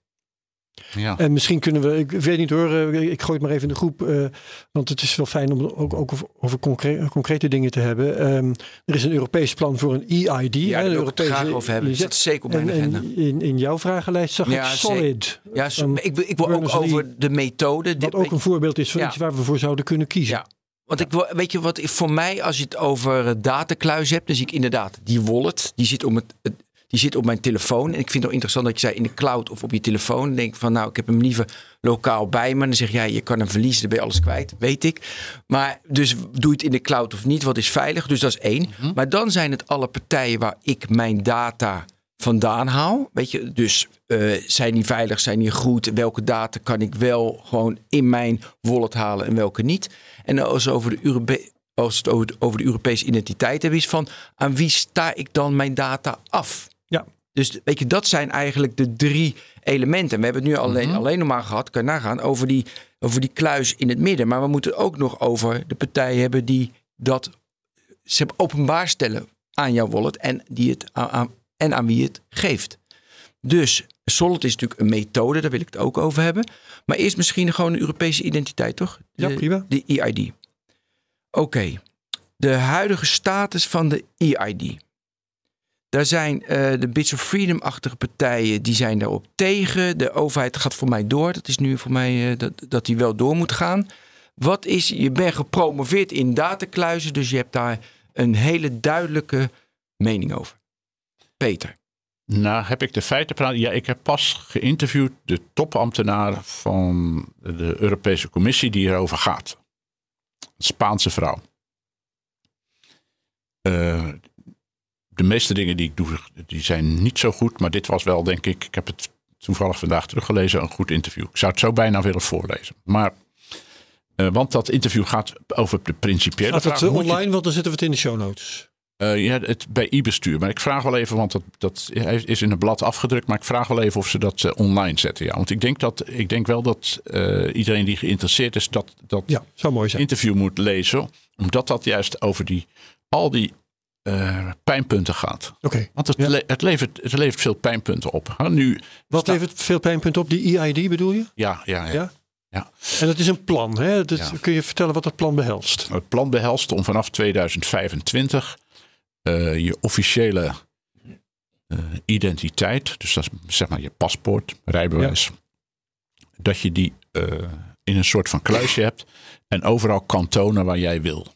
Ja. En misschien kunnen we, ik weet niet hoor, eh, ik gooi het maar even in de groep, eh, want het is wel fijn om ook, ook over, over concre- concrete dingen te hebben. Ehm, er is een Europees plan voor een EID. Ja, hè, daar wil ik het graag over hebben. IZ. Dat is zeker op mijn en agenda. in, in jouw vragenlijst zag Ja, ik. Solid. Ja, van ik, wil- ik wil ook over de methode. Wat ook een voorbeeld is van Ja. iets waar we voor zouden kunnen kiezen. Ja. Want ik, weet je wat, voor mij, als je het over datakluis hebt, dan zie ik inderdaad die wallet, die zit, om het, het- die zit op mijn telefoon. En ik vind het wel interessant dat je zei in de cloud of op je telefoon. Dan denk ik van, nou, ik heb hem liever lokaal bij me. Dan zeg jij, je kan hem verliezen, dan ben je alles kwijt, weet ik. Maar dus doe je het in de cloud of niet, wat is veilig? Dus dat is één. Maar dan zijn het alle partijen waar ik mijn data vandaan haal. Weet je, dus eh, zijn die veilig, zijn die goed? Welke data kan ik wel gewoon in mijn wallet halen en welke niet? En als, over de als het over de, over de Europese identiteit hebben, is van aan wie sta ik dan mijn data af? Ja. Dus weet je, dat zijn eigenlijk de drie elementen. We hebben het nu alleen, alleen nog maar gehad, kan je nagaan, over die, over die kluis in het midden. Maar we moeten ook nog over de partijen hebben die dat ze openbaar stellen aan jouw wallet en, die het aan, en aan wie het geeft. Dus Solid is natuurlijk een methode, daar wil ik het ook over hebben. Maar eerst misschien gewoon een Europese identiteit, toch? Ja, De- prima. De EID. Oké, de huidige status van de EID. Daar zijn eh, de Bits of Freedom-achtige partijen, die zijn daarop tegen. De overheid gaat voor mij door. Dat is nu voor mij eh, dat, dat die wel door moet gaan. Wat is, je bent gepromoveerd in datakluizen, dus je hebt daar een hele duidelijke mening over. Peter. Nou, heb ik de feiten praat? Ja, ik heb pas geïnterviewd de topambtenaar van de Europese Commissie die hierover gaat. Een Spaanse vrouw. Eh, de meeste dingen die ik doe, die zijn niet zo goed. Maar dit was wel, denk ik, ik heb het toevallig vandaag teruggelezen, een goed interview. Ik zou het zo bijna willen voorlezen. Maar, eh, want dat interview gaat over de principiële Gaat het vraag. eh, je- online, want dan zetten we het in de show notes. eh, ja, het, bij e-bestuur. Maar ik vraag wel even, want dat, dat is in het blad afgedrukt. Maar ik vraag wel even of ze dat online zetten. Ja. Want ik denk, dat, ik denk wel dat iedereen die geïnteresseerd is, dat, dat Ja, zou mooi zijn. interview moet lezen. Omdat dat juist over die, al die eh, pijnpunten gaat. Oké. Want het, Ja. le- het, levert, het levert veel pijnpunten op. Nu, Wat levert veel pijnpunten op? Die EID bedoel je? Ja, ja, ja. Ja? Ja. En het is een plan, hè? Dat, Ja. Kun je vertellen wat dat plan behelst? Het plan behelst om vanaf 2025 eh, je officiële eh, identiteit, dus dat is zeg maar je paspoort, rijbewijs, dat je die in een soort van kluisje hebt en overal kan tonen waar jij wil,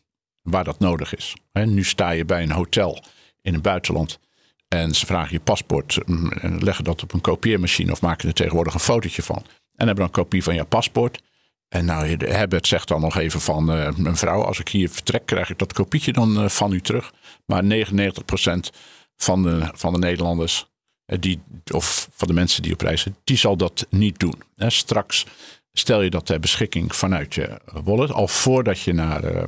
waar dat nodig is. Nu sta je bij een hotel in het buitenland en ze vragen je paspoort mm, en leggen dat op een kopieermachine of maken er tegenwoordig een fotootje van. En hebben dan een kopie van je paspoort. En nou, Herbert zegt dan nog even van eh mevrouw, als ik hier vertrek, krijg ik dat kopietje dan eh, van u terug. Maar 99% van de, van de Nederlanders, eh, die, of van de mensen die op reis die zal dat niet doen. Straks stel je dat ter beschikking vanuit je wallet, al voordat je naar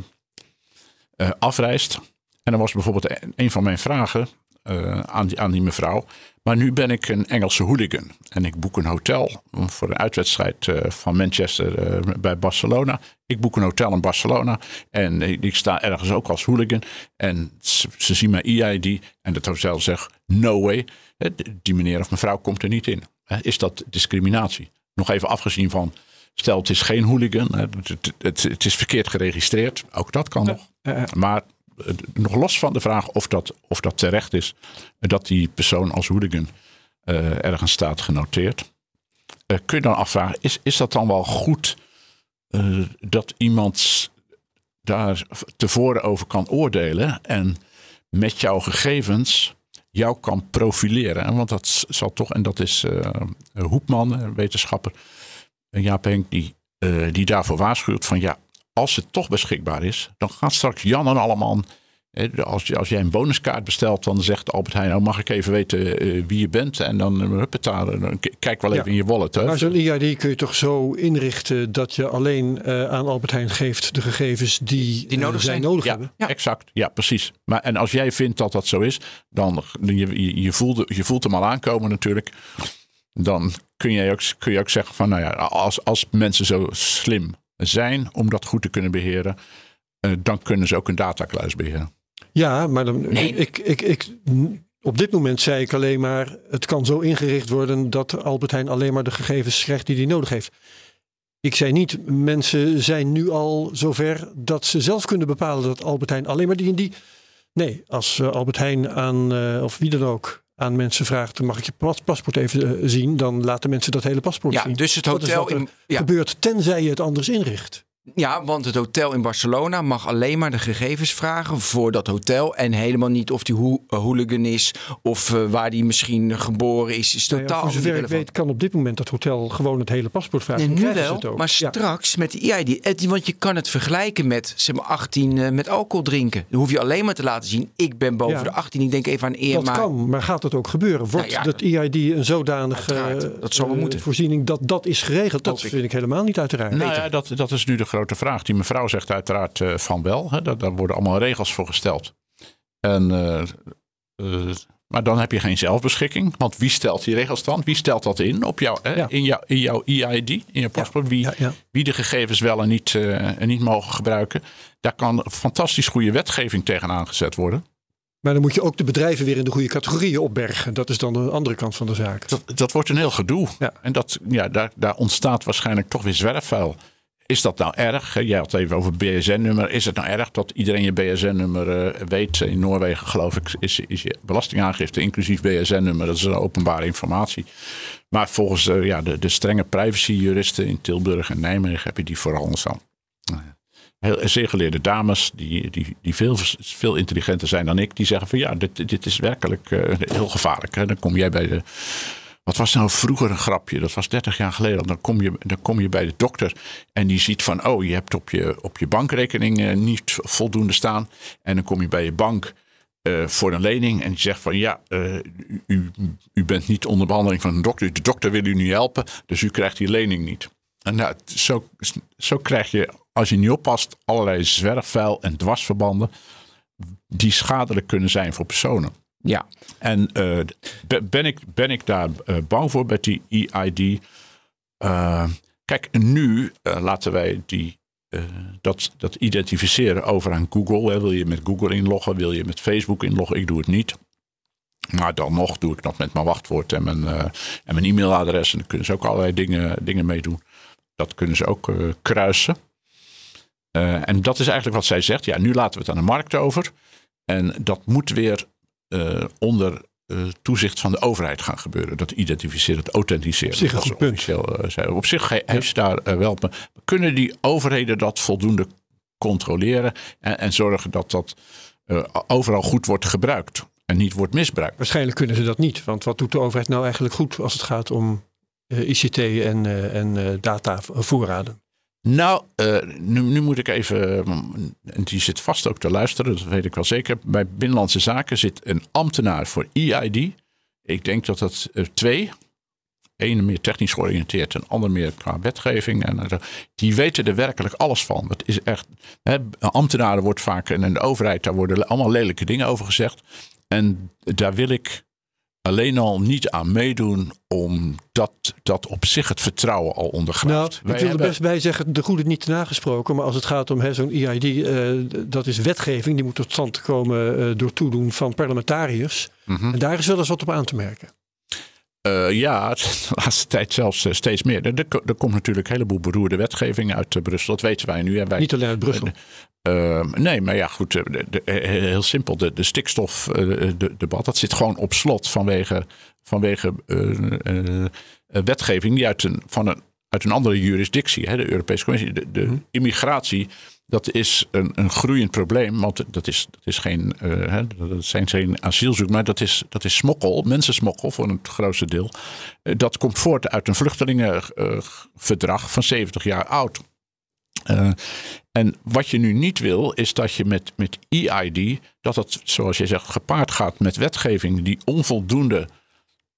eh, afreist. En dan was bijvoorbeeld een, van mijn vragen eh, aan, die, aan die mevrouw. Maar nu ben ik een Engelse hooligan. En ik boek een hotel voor een uitwedstrijd eh, van Manchester bij Barcelona. Ik boek een hotel in Barcelona. En ik sta ergens ook als hooligan. En ze, ze zien mijn EID. En het hotel zegt, no way. Die meneer of mevrouw komt er niet in. Is dat discriminatie? Nog even afgezien van, stel het is geen hooligan. Het, het, het, het is verkeerd geregistreerd. Ook dat kan nog. Maar eh, nog los van de vraag of dat, of dat terecht is dat die persoon als hooligan eh, ergens staat genoteerd. eh, kun je dan afvragen, is, is dat dan wel goed dat iemand daar tevoren over kan oordelen en met jouw gegevens jou kan profileren? Want dat zal toch, en dat is eh, Hoepman, een wetenschapper, eh, Jaap Henk, die, eh, die daarvoor waarschuwt van ja, als het toch beschikbaar is, dan gaat straks Jan en allemaal. hè, Als, je- als jij een bonuskaart bestelt, dan zegt Albert Heijn: oh, mag ik even weten eh, wie je bent? En dan, huppata, dan k- kijk wel Ja. even in je wallet. Hè? Maar zo'n EID kun je toch zo inrichten dat je alleen eh, aan Albert Heijn geeft de gegevens die, Die nodig eh, zij zijn. nodig Ja, hebben. Ja. exact. Ja, precies. Maar, en als jij vindt dat dat zo is, dan je, je, je, voelt, je voelt hem al aankomen natuurlijk. Dan kun je ook, kun je ook zeggen van, nou ja, als, als mensen zo slim zijn om dat goed te kunnen beheren, eh, dan kunnen ze ook een datakluis beheren. Ja, maar dan, Nee. ik, ik, ik, op dit moment zei ik alleen maar, het kan zo ingericht worden dat Albert Heijn alleen maar de gegevens krijgt die hij nodig heeft. Ik zei niet, mensen zijn nu al zover dat ze zelf kunnen bepalen dat Albert Heijn alleen maar die en die. Nee, als eh, Albert Heijn aan, eh, of wie dan ook, aan mensen vraagt, mag ik je pas- paspoort even eh, zien, dan laten mensen dat hele paspoort Ja, zien. dus het hotel in, ja, gebeurt, tenzij je het anders inricht. Ja, want het hotel in Barcelona mag alleen maar de gegevens vragen voor dat hotel. En helemaal niet of die ho- eh, hooligan is of eh, waar die misschien geboren is. Is ja, totaal voor zover ik weet kan op dit moment dat hotel gewoon het hele paspoort vragen. Nee, nu wel, het ook. maar Ja. straks met de EID. Het- Want je kan het vergelijken met zeg maar 18 eh, met alcohol drinken. Dan hoef je alleen maar te laten zien, ik ben boven Ja. de 18. Ik denk even aan eer, Dat maar kan, maar gaat dat ook gebeuren? Wordt Nou ja, dat EID een zodanige dat zal wel eh, moeten. voorziening dat dat is geregeld? Dat ik. vind ik helemaal niet uiteraard. Nou ja, dat, dat is nu de grote vraag. Die mevrouw zegt uiteraard eh, van wel. Hè, dat, daar worden allemaal regels voor gesteld. En eh, eh, Maar dan heb je geen zelfbeschikking. Want wie stelt die regels dan? Wie stelt dat in op jou? Ja. In, jouw, in jouw EID, in je paspoort? Wie, ja, ja. wie de gegevens wel en niet, en niet mogen gebruiken. Daar kan fantastisch goede wetgeving tegen aangezet worden. Maar dan moet je ook de bedrijven weer in de goede categorieën opbergen. Dat is dan de andere kant van de zaak. Dat, dat wordt een heel gedoe. Ja. En dat, ja, daar, daar ontstaat waarschijnlijk toch weer zwerfvuil. Is dat nou erg? Jij had het even over BSN-nummer. Is het nou erg dat iedereen je BSN-nummer eh, weet? In Noorwegen geloof ik is, is je belastingaangifte inclusief BSN-nummer. Dat is een openbare informatie. Maar volgens eh, ja, de, de strenge privacy-juristen in Tilburg en Nijmegen heb je die vooral zo. Heel, zeer geleerde dames die, die, die veel, veel intelligenter zijn dan ik. Die zeggen van ja, dit, dit is werkelijk eh, heel gevaarlijk. Hè? Dan kom jij bij de... Wat was nou vroeger een grapje? Dat was 30 jaar geleden. Dan kom je, dan kom je bij de dokter en die ziet van... oh, je hebt op je, op je bankrekening eh, niet voldoende staan. En dan kom je bij je bank eh, voor een lening en die zegt van... ja, eh, u, u bent niet onder behandeling van een dokter. De dokter wil u niet helpen, dus u krijgt die lening niet. En nou, zo, zo krijg je, als je niet oppast, allerlei zwerfvuil en dwarsverbanden... die schadelijk kunnen zijn voor personen. Ja, En eh, be- ben, ik, ben ik daar eh, bang voor met die EID? Eh, kijk, nu laten wij die, dat, dat identificeren over aan Google. Wil je met Google inloggen? Wil je met Facebook inloggen? Ik doe het niet. Maar dan nog doe ik dat met mijn wachtwoord en mijn, en mijn e-mailadres. En daar kunnen ze ook allerlei dingen, dingen mee doen. Dat kunnen ze ook kruisen. En dat is eigenlijk wat zij zegt. Ja, nu laten we het aan de markt over. En dat moet weer eh, onder eh, toezicht van de overheid gaan gebeuren. Dat identificeren, het authenticeren. Op zich een Dat officieel, eh. Op zich he- heeft ze daar wel. Kunnen die overheden dat voldoende controleren en, en zorgen dat dat overal goed wordt gebruikt en niet wordt misbruikt? Waarschijnlijk kunnen ze dat niet. Want wat doet de overheid nou eigenlijk goed als het gaat om ICT en, en datavoorraden? Nou, eh, nu, moet ik even. mm, En die zit vast ook te luisteren, dat weet ik wel zeker. Bij Binnenlandse Zaken zit een ambtenaar voor EID. Ik denk dat dat eh, twee. Eén meer technisch georiënteerd en ander meer qua wetgeving. En, eh, die weten er werkelijk alles van. Dat is echt. Hè, ambtenaren wordt vaak. En in de overheid, daar worden allemaal lelijke dingen over gezegd. En daar wil ik alleen al niet aan meedoen, omdat dat op zich het vertrouwen al Nou, ondergraaft. ik Wij wil er best bij zeggen, de goede niet nagesproken. Maar als het gaat om zo'n EID, eh, dat is wetgeving. Die moet tot stand komen eh, door toedoen van parlementariërs. Mhm. En daar is wel eens wat op aan te merken. Eh, ja, de [laughs] laatste tijd zelfs eh, steeds meer. Er, komt natuurlijk een heleboel beroerde wetgeving uit eh, Brussel. Dat weten wij nu. En wij, Niet alleen uit Brussel. Eh, nee, maar ja, goed. de- de- heel simpel. De, de stikstofdebat, dat zit gewoon op slot vanwege, vanwege wetgeving die uit een, van een, uit een andere jurisdictie, hè, de Europese Commissie. De, de immigratie, dat is een, een groeiend probleem. Want dat, is, dat, is geen, eh, hè, dat zijn geen asielzoek, maar dat is, dat is smokkel, mensensmokkel voor het grootste deel. Eh, dat komt voort uit een vluchtelingenverdrag van 70 jaar oud. Eh, en wat je nu niet wil, is dat je met, met EID, dat het, zoals je zegt, gepaard gaat met wetgeving die onvoldoende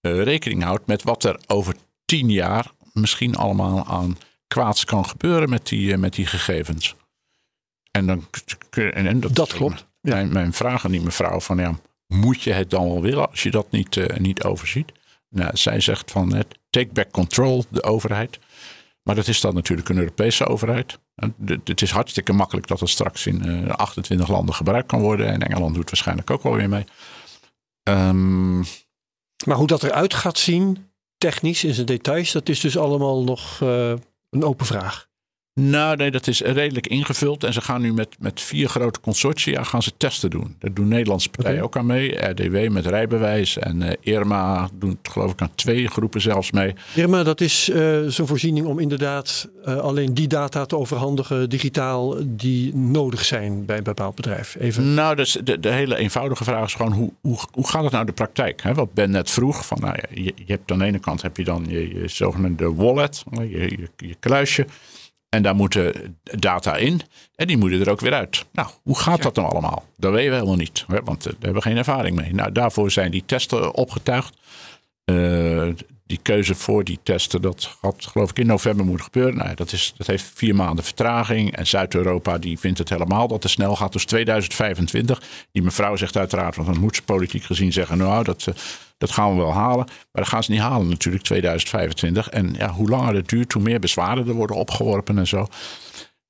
rekening houdt met wat er over tien jaar misschien allemaal aan kwaads kan gebeuren met die, met die gegevens. En, dan, kun- en, en Dat klopt. Mijn, mijn vraag aan die mevrouw van ja, moet je het dan wel willen als je dat niet, eh, niet overziet? Nou, zij zegt van eh, take back control, de overheid. Maar dat is dan natuurlijk een Europese overheid. Het is hartstikke makkelijk dat het straks in eh, 28 landen gebruikt kan worden. En Engeland doet waarschijnlijk ook wel weer mee. Ehm, Maar hoe dat eruit gaat zien, technisch in zijn details, dat is dus allemaal nog eh, een open vraag. Nou, nee, dat is redelijk ingevuld. En ze gaan nu met, met vier grote consortia gaan ze testen doen. Daar doen Nederlandse partijen ook aan mee. RDW met rijbewijs. En eh Irma doen het geloof ik aan twee groepen zelfs mee. Irma, dat is eh, zo'n voorziening om inderdaad eh, alleen die data te overhandigen digitaal die nodig zijn bij een bepaald bedrijf. Even. Nou, dus de, de hele eenvoudige vraag is gewoon hoe, hoe, hoe gaat het nou de praktijk? Hè? Wat Ben net vroeg, van, nou je, je hebt aan de ene kant heb je dan je, je zogenaamde wallet, je, je, je kluisje. En daar moeten data in en die moeten er ook weer uit. Nou, hoe gaat dat nou allemaal? Dat weten we helemaal niet, want eh, daar hebben we geen ervaring mee. Nou, daarvoor zijn die testen opgetuigd. Uh, die keuze voor die testen, dat had geloof ik in november moeten gebeuren. Nou, dat, is, dat heeft vier maanden vertraging. En Zuid-Europa die vindt het helemaal dat het snel gaat. Dus 2025. Die mevrouw zegt uiteraard, want dan moet ze politiek gezien zeggen... nou, dat, dat gaan we wel halen. Maar dat gaan ze niet halen natuurlijk, 2025. En ja, hoe langer het duurt, hoe meer bezwaren er worden opgeworpen en zo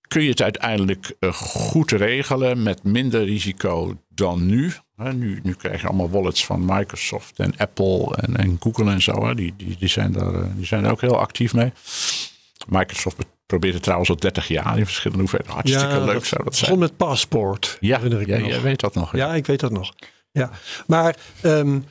kun je het uiteindelijk eh, goed regelen met minder risico dan nu. Nu, nu krijg je allemaal wallets van Microsoft en Apple en, en Google en zo. Die, die, die, zijn daar, eh, die zijn er ook heel actief mee. Microsoft probeert het trouwens al 30 jaar in verschillende hoeveelheden. Hartstikke leuk zou dat zijn. Begon met paspoort. Ja, ik ja, jij weet dat nog. Ja. ik weet dat nog. Ja, maar um,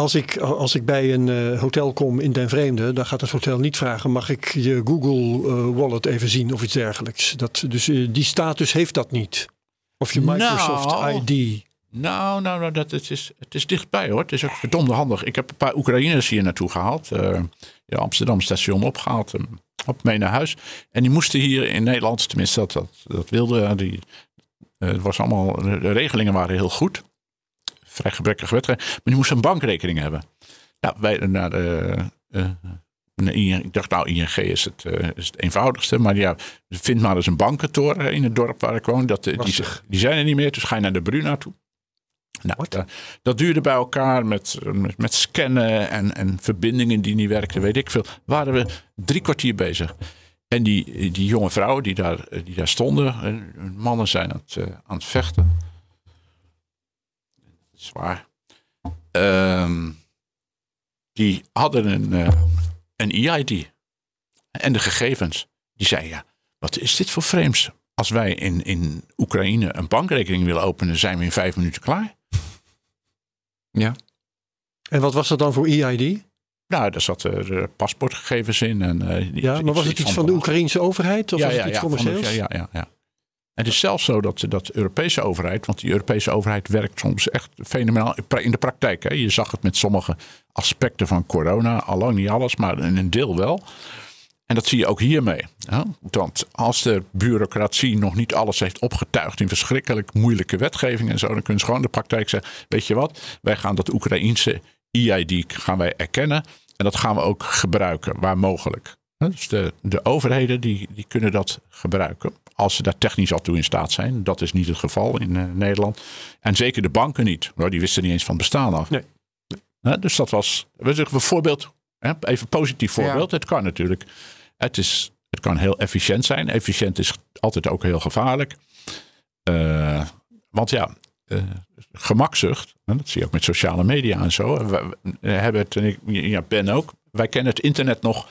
als ik, als ik bij een uh, hotel kom in Den Vreemde, dan gaat het hotel niet vragen: mag ik je Google uh, Wallet even zien of iets dergelijks? Dat, dus uh, die status heeft dat niet. Of je Microsoft nou, ID. Nou, nou, nou dat, het, is, het is dichtbij hoor. Het is ook verdomde handig. Ik heb een paar Oekraïners hier naartoe gehaald. ja, Amsterdam station opgehaald. op mee naar huis. En die moesten hier in Nederland, tenminste dat, dat, dat wilde. Die, het was allemaal, de regelingen waren heel goed vrij gebrekkige wetgeving. Maar die moest een bankrekening hebben. Nou, wij, naar de, uh, ik dacht, nou, ING is het, uh, is het eenvoudigste. Maar ja, vind maar eens een bankentoren in het dorp waar ik woon. Dat, die, die, zijn er niet meer, dus ga je naar de Bruna toe. Nou, dat, dat, duurde bij elkaar met, met, met, scannen en, en verbindingen die niet werkten, weet ik veel. Waren we drie kwartier bezig. En die, die jonge vrouwen die daar, die daar stonden, mannen zijn aan het, aan het vechten zwaar. Um, die hadden een, uh, een EID. En de gegevens. Die zei ja, wat is dit voor frames? Als wij in, in Oekraïne een bankrekening willen openen, zijn we in vijf minuten klaar. Ja. En wat was dat dan voor EID? Nou, daar zaten paspoortgegevens in. En, uh, ja, maar was het iets van de Oekraïnse overheid? Of ja, was het ja, iets commercieels? Ja, ja, ja, het is zelfs zo dat, dat de Europese overheid, want die Europese overheid werkt soms echt fenomenaal in de praktijk. Hè. Je zag het met sommige aspecten van corona, allang niet alles, maar een deel wel. En dat zie je ook hiermee. Want als de bureaucratie nog niet alles heeft opgetuigd in verschrikkelijk moeilijke wetgeving en zo, dan kunnen ze gewoon de praktijk zeggen: Weet je wat, wij gaan dat Oekraïense EID gaan wij erkennen en dat gaan we ook gebruiken waar mogelijk. Dus de, de overheden die, die kunnen dat gebruiken. Als ze daar technisch al toe in staat zijn. Dat is niet het geval in uh, Nederland. En zeker de banken niet. Nou, die wisten niet eens van het bestaan af. Nee. nee. dus dat was een voorbeeld. Hè, even positief voorbeeld. Het kan natuurlijk. Het, is, het kan heel efficiënt zijn. Efficiënt is altijd ook heel gevaarlijk. Uh, want ja, uh, gemakzucht. Dat zie je ook met sociale media en zo. We, we hebben het, en ik ja, Ben ook. Wij kennen het internet nog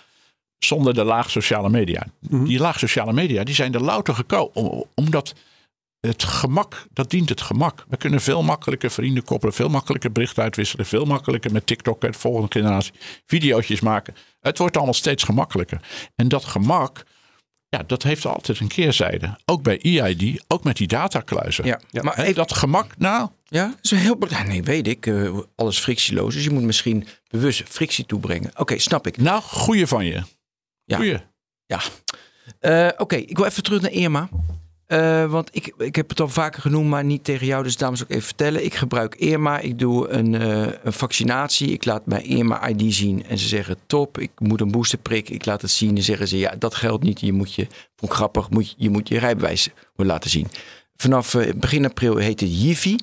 zonder de laag sociale media. Mhm. Die laag sociale media die zijn er louter gekomen omdat het gemak, dat dient het gemak. We kunnen veel makkelijker vrienden koppelen, veel makkelijker berichten uitwisselen, veel makkelijker met TikTok en de volgende generatie video's maken. Het wordt allemaal steeds gemakkelijker. En dat gemak, ja, dat heeft altijd een keerzijde. Ook bij EID, ook met die datakluizen. Ja, ja maar even, dat gemak, nou. Ja, is heel Nee, weet ik. Uh, alles frictieloos. Dus je moet misschien bewust frictie toebrengen. Oké, snap ik. Nou, goeie van je. Ja. Ja. Uh, Oké, ik wil even terug naar Irma. Uh, want ik, ik heb het al vaker genoemd, maar niet tegen jou. Dus dames ook even vertellen. Ik gebruik Irma. Ik doe een, uh, een vaccinatie. Ik laat mijn Irma ID zien. En ze zeggen top, ik moet een boosterprik. Ik laat het zien. En zeggen ze ja, dat geldt niet. Je moet je, vond grappig, moet, je moet je rijbewijs laten zien. Vanaf begin april heet het Jivi.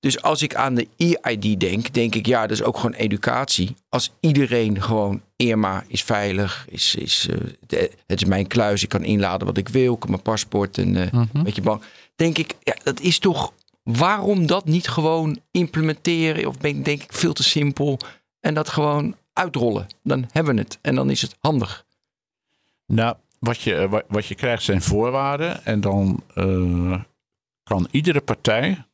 Dus als ik aan de e-ID denk, denk ik ja, dat is ook gewoon educatie. Als iedereen gewoon Irma is veilig, is, is, uh, het is mijn kluis, ik kan inladen wat ik wil, ik kan mijn paspoort en uh, mm -hmm. bank. Denk ik, ja, dat is toch, waarom dat niet gewoon implementeren? Of ben, denk ik veel te simpel en dat gewoon uitrollen. Dan hebben we het en dan is het handig. Nou, wat je, wat je krijgt zijn voorwaarden en dan uh, kan iedere partij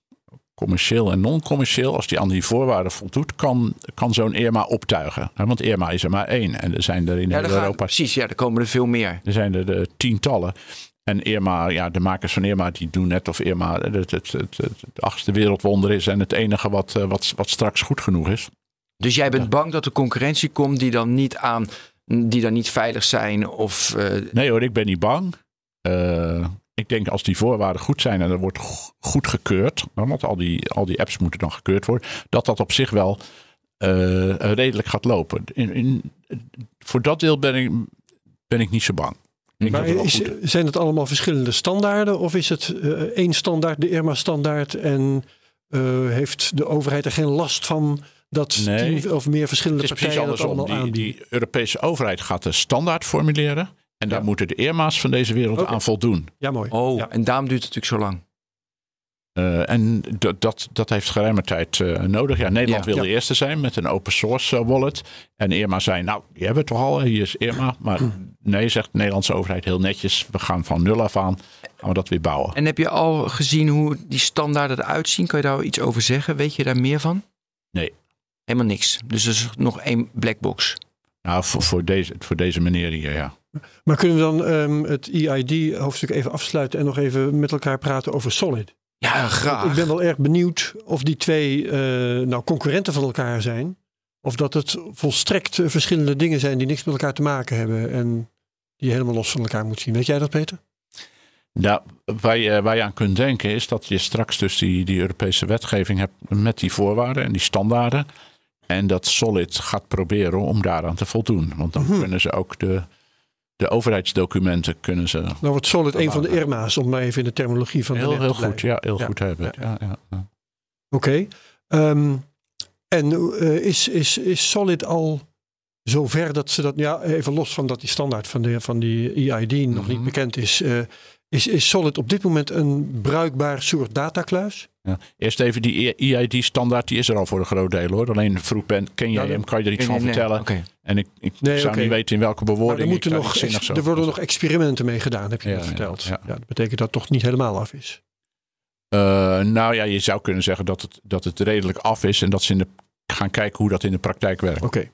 commercieel en non-commercieel, als die aan die voorwaarden voldoet, kan, kan zo'n ERMA optuigen. Want ERMA is er maar één. En er zijn er in ja, Europa. Gaan, precies, ja, er komen er veel meer. Er zijn er de tientallen. En Irma, ja, de makers van Irma die doen net of Irma het, het, het, het, achtste wereldwonder is en het enige wat, eh, wat, wat straks goed genoeg is. Dus jij bent bang dat er concurrentie komt die dan niet aan, die dan niet veilig zijn? Of, uh... Nee hoor, ik ben niet bang. Uh, ik denk als die voorwaarden goed zijn en er wordt goed gekeurd, want al die, al die apps moeten dan gekeurd worden, dat dat op zich wel eh, redelijk gaat lopen. In, in, voor dat deel ben ik, ben ik niet zo bang. Ik Maar is, zijn het allemaal verschillende standaarden? Of is het eh, één standaard, de IRMA-standaard? En eh, heeft de overheid er geen last van dat Nee. tien of meer verschillende partijen dat allemaal Die, aanbieden? die Europese overheid gaat de standaard formuleren. En daar Ja. moeten de ERMA's van deze wereld aan voldoen. Ja, mooi. Oh, Ja. en daarom duurt het natuurlijk zo lang. Eh, en dat, dat, dat heeft geruime tijd eh, nodig. Ja, Nederland Ja. wil de eerste zijn met een open source eh, wallet. En Irma zei, nou, die hebben we toch al, hier is Irma. Maar [clears throat] nee, zegt de Nederlandse overheid heel netjes. We gaan van nul af aan, gaan we dat weer bouwen. En heb je al gezien hoe die standaarden eruit zien? Kan je daar iets over zeggen? Weet je daar meer van? Nee. Helemaal niks. Dus er is nog één blackbox. Nou, voor, voor, deze, voor deze meneer hier, ja. Maar kunnen we dan ehm, het EID-hoofdstuk even afsluiten en nog even met elkaar praten over Solid? Ja, graag. Ik ben wel erg benieuwd of die twee eh, nou concurrenten van elkaar zijn. Of dat het volstrekt eh, verschillende dingen zijn die niks met elkaar te maken hebben. En die je helemaal los van elkaar moet zien. Weet jij dat, Peter? Nou, waar je, waar je aan kunt denken is dat je straks dus die, die Europese wetgeving hebt met die voorwaarden en die standaarden. En dat Solid gaat proberen om daaraan te voldoen. Want dan Mhm. kunnen ze ook de, de overheidsdocumenten kunnen ze Nou wordt Solid een van de IRMA's, om maar even in de terminologie van de heel, te heel blijven. goed, ja, heel Ja, goed hebben. ja. Ja, ja, ja. Oké. Ehm, en eh, is, is, is Solid al zover dat ze dat, ja, even los van dat die standaard van, de, van die EID nog niet Mhm. bekend is, eh, is, is Solid op dit moment een bruikbaar soort datakluis? Ja. Eerst even die EID-standaard, die is er al voor een groot deel hoor. Alleen vroeg ben, ken jij Ja, hem, kan je er iets Nee, van nee, nee. vertellen? Oké. En ik, ik Nee, zou niet weten in welke Maar er, bewoording moeten ik daar nog, ex- er worden nog experimenten mee gedaan, heb je Ja, net verteld. ja. Ja, dat betekent dat het toch niet helemaal af is. Eh, nou ja, je zou kunnen zeggen dat het, dat het redelijk af is en dat ze in de, gaan kijken hoe dat in de praktijk werkt. Oké. Ik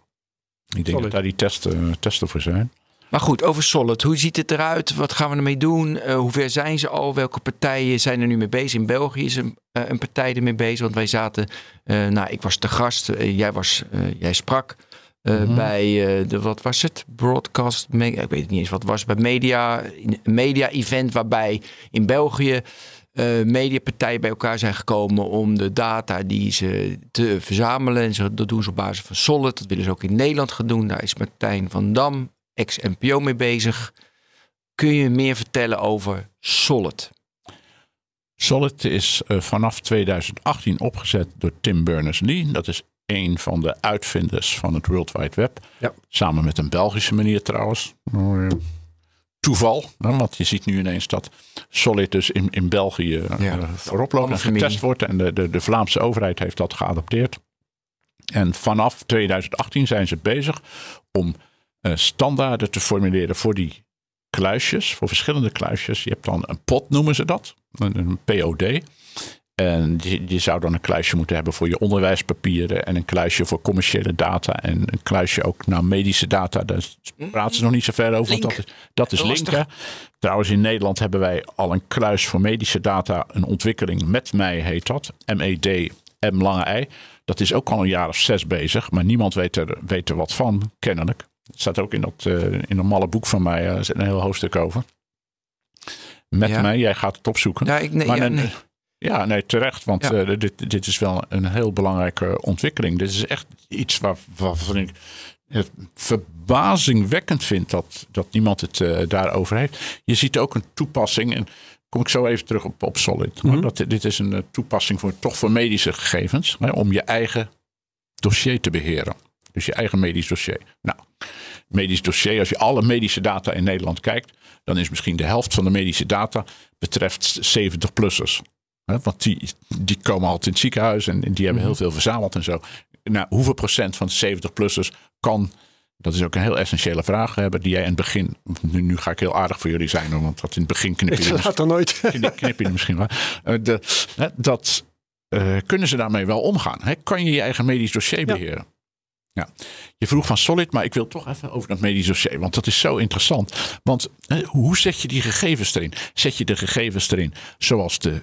denk Solid. dat daar die testen, testen voor zijn. Maar goed, over Solid. Hoe ziet het eruit? Wat gaan we ermee doen? Eh, hoe ver zijn ze al? Welke partijen zijn er nu mee bezig? In België is een, eh, een partij ermee bezig. Want wij zaten, eh, nou, ik was te gast. jij, was, jij sprak Mhm. bij, de, wat was het? Broadcast, ik weet het niet eens wat het was. Bij media, een media-event waarbij in België eh mediapartijen bij elkaar zijn gekomen om de data die ze te verzamelen. En ze, dat doen ze op basis van Solid. Dat willen ze ook in Nederland gaan doen. Daar is Martijn van Dam, ex-NPO, mee bezig. Kun je meer vertellen over Solid? Solid is eh, vanaf 2018 opgezet door Tim Berners-Lee. Dat is een van de uitvinders van het World Wide Web. Ja. Samen met een Belgische manier trouwens. Eh, Toeval, hè, want je ziet nu ineens dat Solid dus in, in België eh, Ja. voorop loopt en getest wordt. En de, de, de Vlaamse overheid heeft dat geadopteerd. En vanaf 2018 zijn ze bezig om eh, standaarden te formuleren voor die kluisjes, voor verschillende kluisjes. Je hebt dan een pot, noemen ze dat, een, een POD. En je, je zou dan een kluisje moeten hebben voor je onderwijspapieren en een kluisje voor commerciële data en een kluisje ook naar medische data. Daar praten ze nog niet zo ver over. want. Dat is, dat is linken. Trouwens, in Nederland hebben wij al een kluis voor medische data, een ontwikkeling met mij heet dat. MED, M lange I. Dat is ook al een jaar of zes bezig, maar niemand weet er, weet er wat van, kennelijk. Het staat ook in dat, eh, in dat malle boek van mij, eh, er zit een heel hoofdstuk over. Met Ja. mij, jij gaat het opzoeken. Ja, ik, nee, Maar ja, dan- nee. Ja, nee, terecht. Want Ja. eh, dit, dit is wel een heel belangrijke ontwikkeling. Dit is echt iets waar, waarvan ik het verbazingwekkend vind dat, dat niemand het eh, daarover heeft. Je ziet ook een toepassing. En kom ik zo even terug op, op Solid. Mhm. dat, dit is een toepassing voor, toch voor medische gegevens. Hè, om je eigen dossier te beheren. Dus je eigen medisch dossier. Nou, medisch dossier, als je alle medische data in Nederland kijkt, dan is misschien de helft van de medische data betreft 70-plussers. Hè, Want die, die komen altijd in het ziekenhuis en die hebben heel veel verzameld en zo. Nou, hoeveel procent van de 70-plussers kan, dat is ook een heel essentiële vraag hebben, die jij in het begin, nu, nu ga ik heel aardig voor jullie zijn, hoor, want dat in het begin knip je Ik laat er nooit. [laughs] knip, je misschien wel. Eh, hè, dat eh, kunnen ze daarmee wel omgaan. Hè? Kan je je eigen medisch dossier Ja. beheren? Ja. Je vroeg van Solid, maar ik wil toch even over dat medisch dossier, want dat is zo interessant. Want hè, hoe zet je die gegevens erin? Zet je de gegevens erin zoals de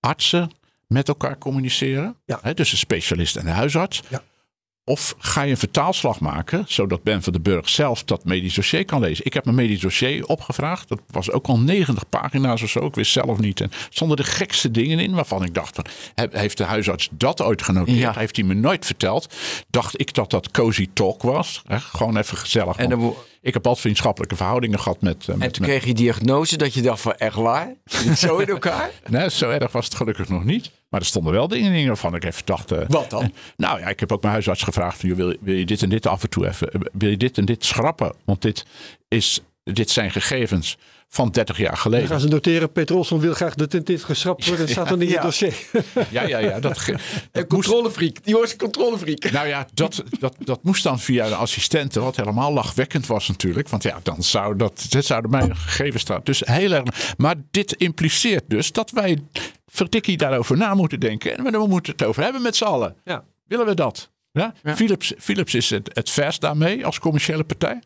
artsen met elkaar communiceren? Ja. Hè, dus de specialist en de huisarts? Ja. Of ga je een vertaalslag maken, zodat Ben van den Burg zelf dat medisch dossier kan lezen? Ik heb mijn medisch dossier opgevraagd. Dat was ook al 90 pagina's of zo. Ik wist zelf niet. En stonden de gekste dingen in waarvan ik dacht: heeft de huisarts dat ooit genoteerd? Ja. Heeft hij me nooit verteld? Dacht ik dat dat cozy talk was. Gewoon even gezellig. En dan, ik heb altijd vriendschappelijke verhoudingen gehad met. eh, en met, toen met kreeg je diagnose dat je dacht van echt waar? Zo in elkaar? [laughs] Nee, zo erg was het gelukkig nog niet. Maar er stonden wel dingen in waarvan ik even dacht... eh, Wat dan? [laughs] nou ja, ik heb ook mijn huisarts gevraagd... Van, wil, wil je dit en dit af en toe even... eh, Wil je dit en dit schrappen? Want dit, is, dit zijn gegevens van 30 jaar Dan geleden. gaan ze noteren, Peter Olsson wil graag dat dit geschrapt wordt. Dat staat dan in het dossier. [laughs] Ja, ja, ja. Dat, ge- Een dat controlefreak. Die was een controlefreak. nou ja, dat, dat, dat moest dan via de assistenten. Wat helemaal lachwekkend was natuurlijk. Want ja, dan zou dat, dit zouden mijn gegevens staan. Dus heel erg. Maar dit impliceert dus dat wij verdikkie daarover na moeten denken. En we moeten het over hebben met z'n allen. Ja. Willen we dat? Ja? Ja. Philips, Philips is het, het verst daarmee als commerciële partij.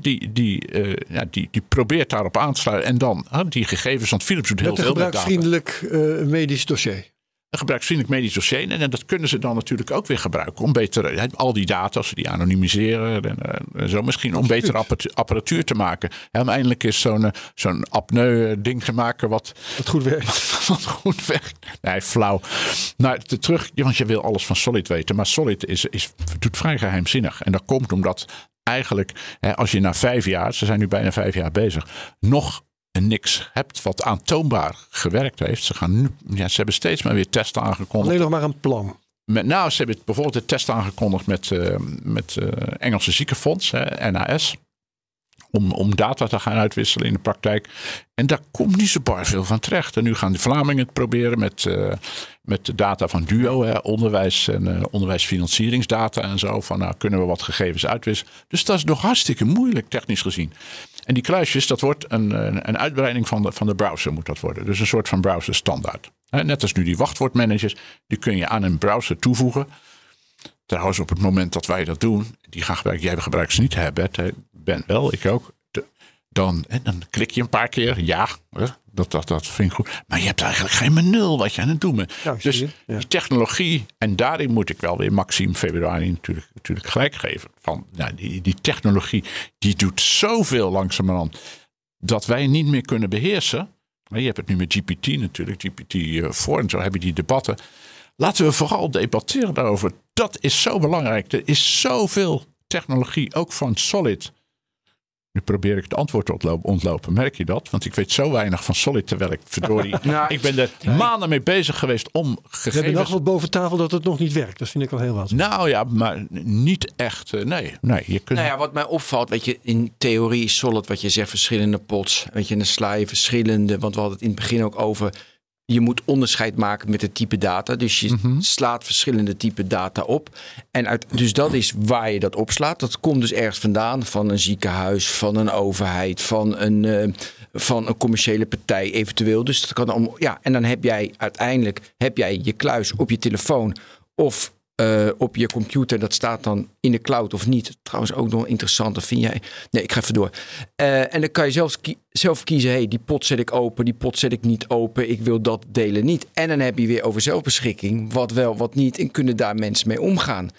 Die, die, eh, ja, die, die probeert daarop aan te sluiten. En dan die gegevens, want Philips doet heel Met een veel met data. gebruiksvriendelijk eh, medisch dossier. Een gebruiksvriendelijk medisch dossier. En, en dat kunnen ze dan natuurlijk ook weer gebruiken om beter hè, al die data, als ze die anonimiseren en, en zo misschien om betere apparatuur, te maken. En uiteindelijk is zo'n eh, zo'n apneu ding te maken wat, Dat goed werkt. [laughs] wat goed werkt. Nee, flauw. Nou, te- terug, want je wil alles van Solid weten. Maar Solid is, is, doet vrij geheimzinnig. En dat komt omdat eigenlijk, hè, als je na vijf jaar, ze zijn nu bijna vijf jaar bezig, nog niks hebt wat aantoonbaar gewerkt heeft. Ze, gaan nu, ja, ze hebben steeds maar weer testen aangekondigd. Alleen nog maar een plan. Met, nou, ze hebben bijvoorbeeld de test aangekondigd met, eh met eh, Engelse ziekenfonds, hè, NAS. Om, om data te gaan uitwisselen in de praktijk. En daar komt niet zo bar veel van terecht. En nu gaan de Vlamingen het proberen met, eh, met de data van DUO, hè, onderwijs en eh, onderwijsfinancieringsdata en zo. Van nou kunnen we wat gegevens uitwisselen. Dus dat is nog hartstikke moeilijk technisch gezien. En die kluisjes, dat wordt een, een een uitbreiding van de, van de browser moet dat worden. Dus een soort van browser standaard. Hè, Net als nu die wachtwoordmanagers, die kun je aan een browser toevoegen. Trouwens, op het moment dat wij dat doen, die gaan gebruiken. Jij gebruikt ze niet, hè, Bert? hè? Ben wel, ik ook. De- dan, klik je een paar keer, ja, hè, dat, dat, dat vind ik goed. Maar je hebt eigenlijk geen benul wat je aan het doen bent. Dus zie je, ja. die technologie, en daarin moet ik wel weer Maxime Februari natuurlijk, natuurlijk gelijk geven. Van, nou, die, die technologie, die doet zoveel langzamerhand dat wij niet meer kunnen beheersen. Maar je hebt het nu met GPT natuurlijk, GPT-4 en zo heb je die debatten. Laten we vooral debatteren daarover. Dat is zo belangrijk. Er is zoveel technologie, ook van Solid. Nu probeer ik het antwoord te ontlopen. Merk je dat? Want ik weet zo weinig van Solid, terwijl ik verdorie... [laughs] Nou, ik ben er maanden mee bezig geweest om We hebben nog gegevens... wat boven tafel dat het nog niet werkt. Dat vind ik al heel wat. Nou ja, maar niet echt. eh, Nee, nee je kunt... Nou ja, wat mij opvalt, weet je, in theorie is solid wat je zegt, verschillende pots. Weet je, en dan sla je verschillende, want we hadden het in het begin ook over, je moet onderscheid maken met het type data. Dus je Mhm. slaat verschillende type data op. En uit, dus dat is waar je dat opslaat. Dat komt dus ergens vandaan, van een ziekenhuis, van een overheid, van een, eh, van een commerciële partij eventueel. Dus dat kan om, ja, en dan heb jij uiteindelijk heb jij je kluis op je telefoon of eh, op je computer. Dat staat dan in de cloud of niet. Trouwens ook nog interessant. Dat vind jij. Nee, ik ga even door. Eh, en dan kan je zelfs zelf kiezen. Hey, die pot zet ik open. Die pot zet ik niet open. Ik wil dat delen niet. En dan heb je weer over zelfbeschikking. Wat wel, wat niet. En kunnen daar mensen mee omgaan.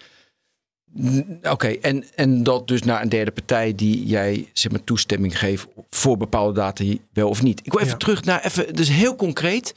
Oké, en, en dat dus naar een derde partij die jij zeg maar, toestemming geeft voor bepaalde data, wel of niet. Ik wil even Ja. terug naar even, dus heel concreet.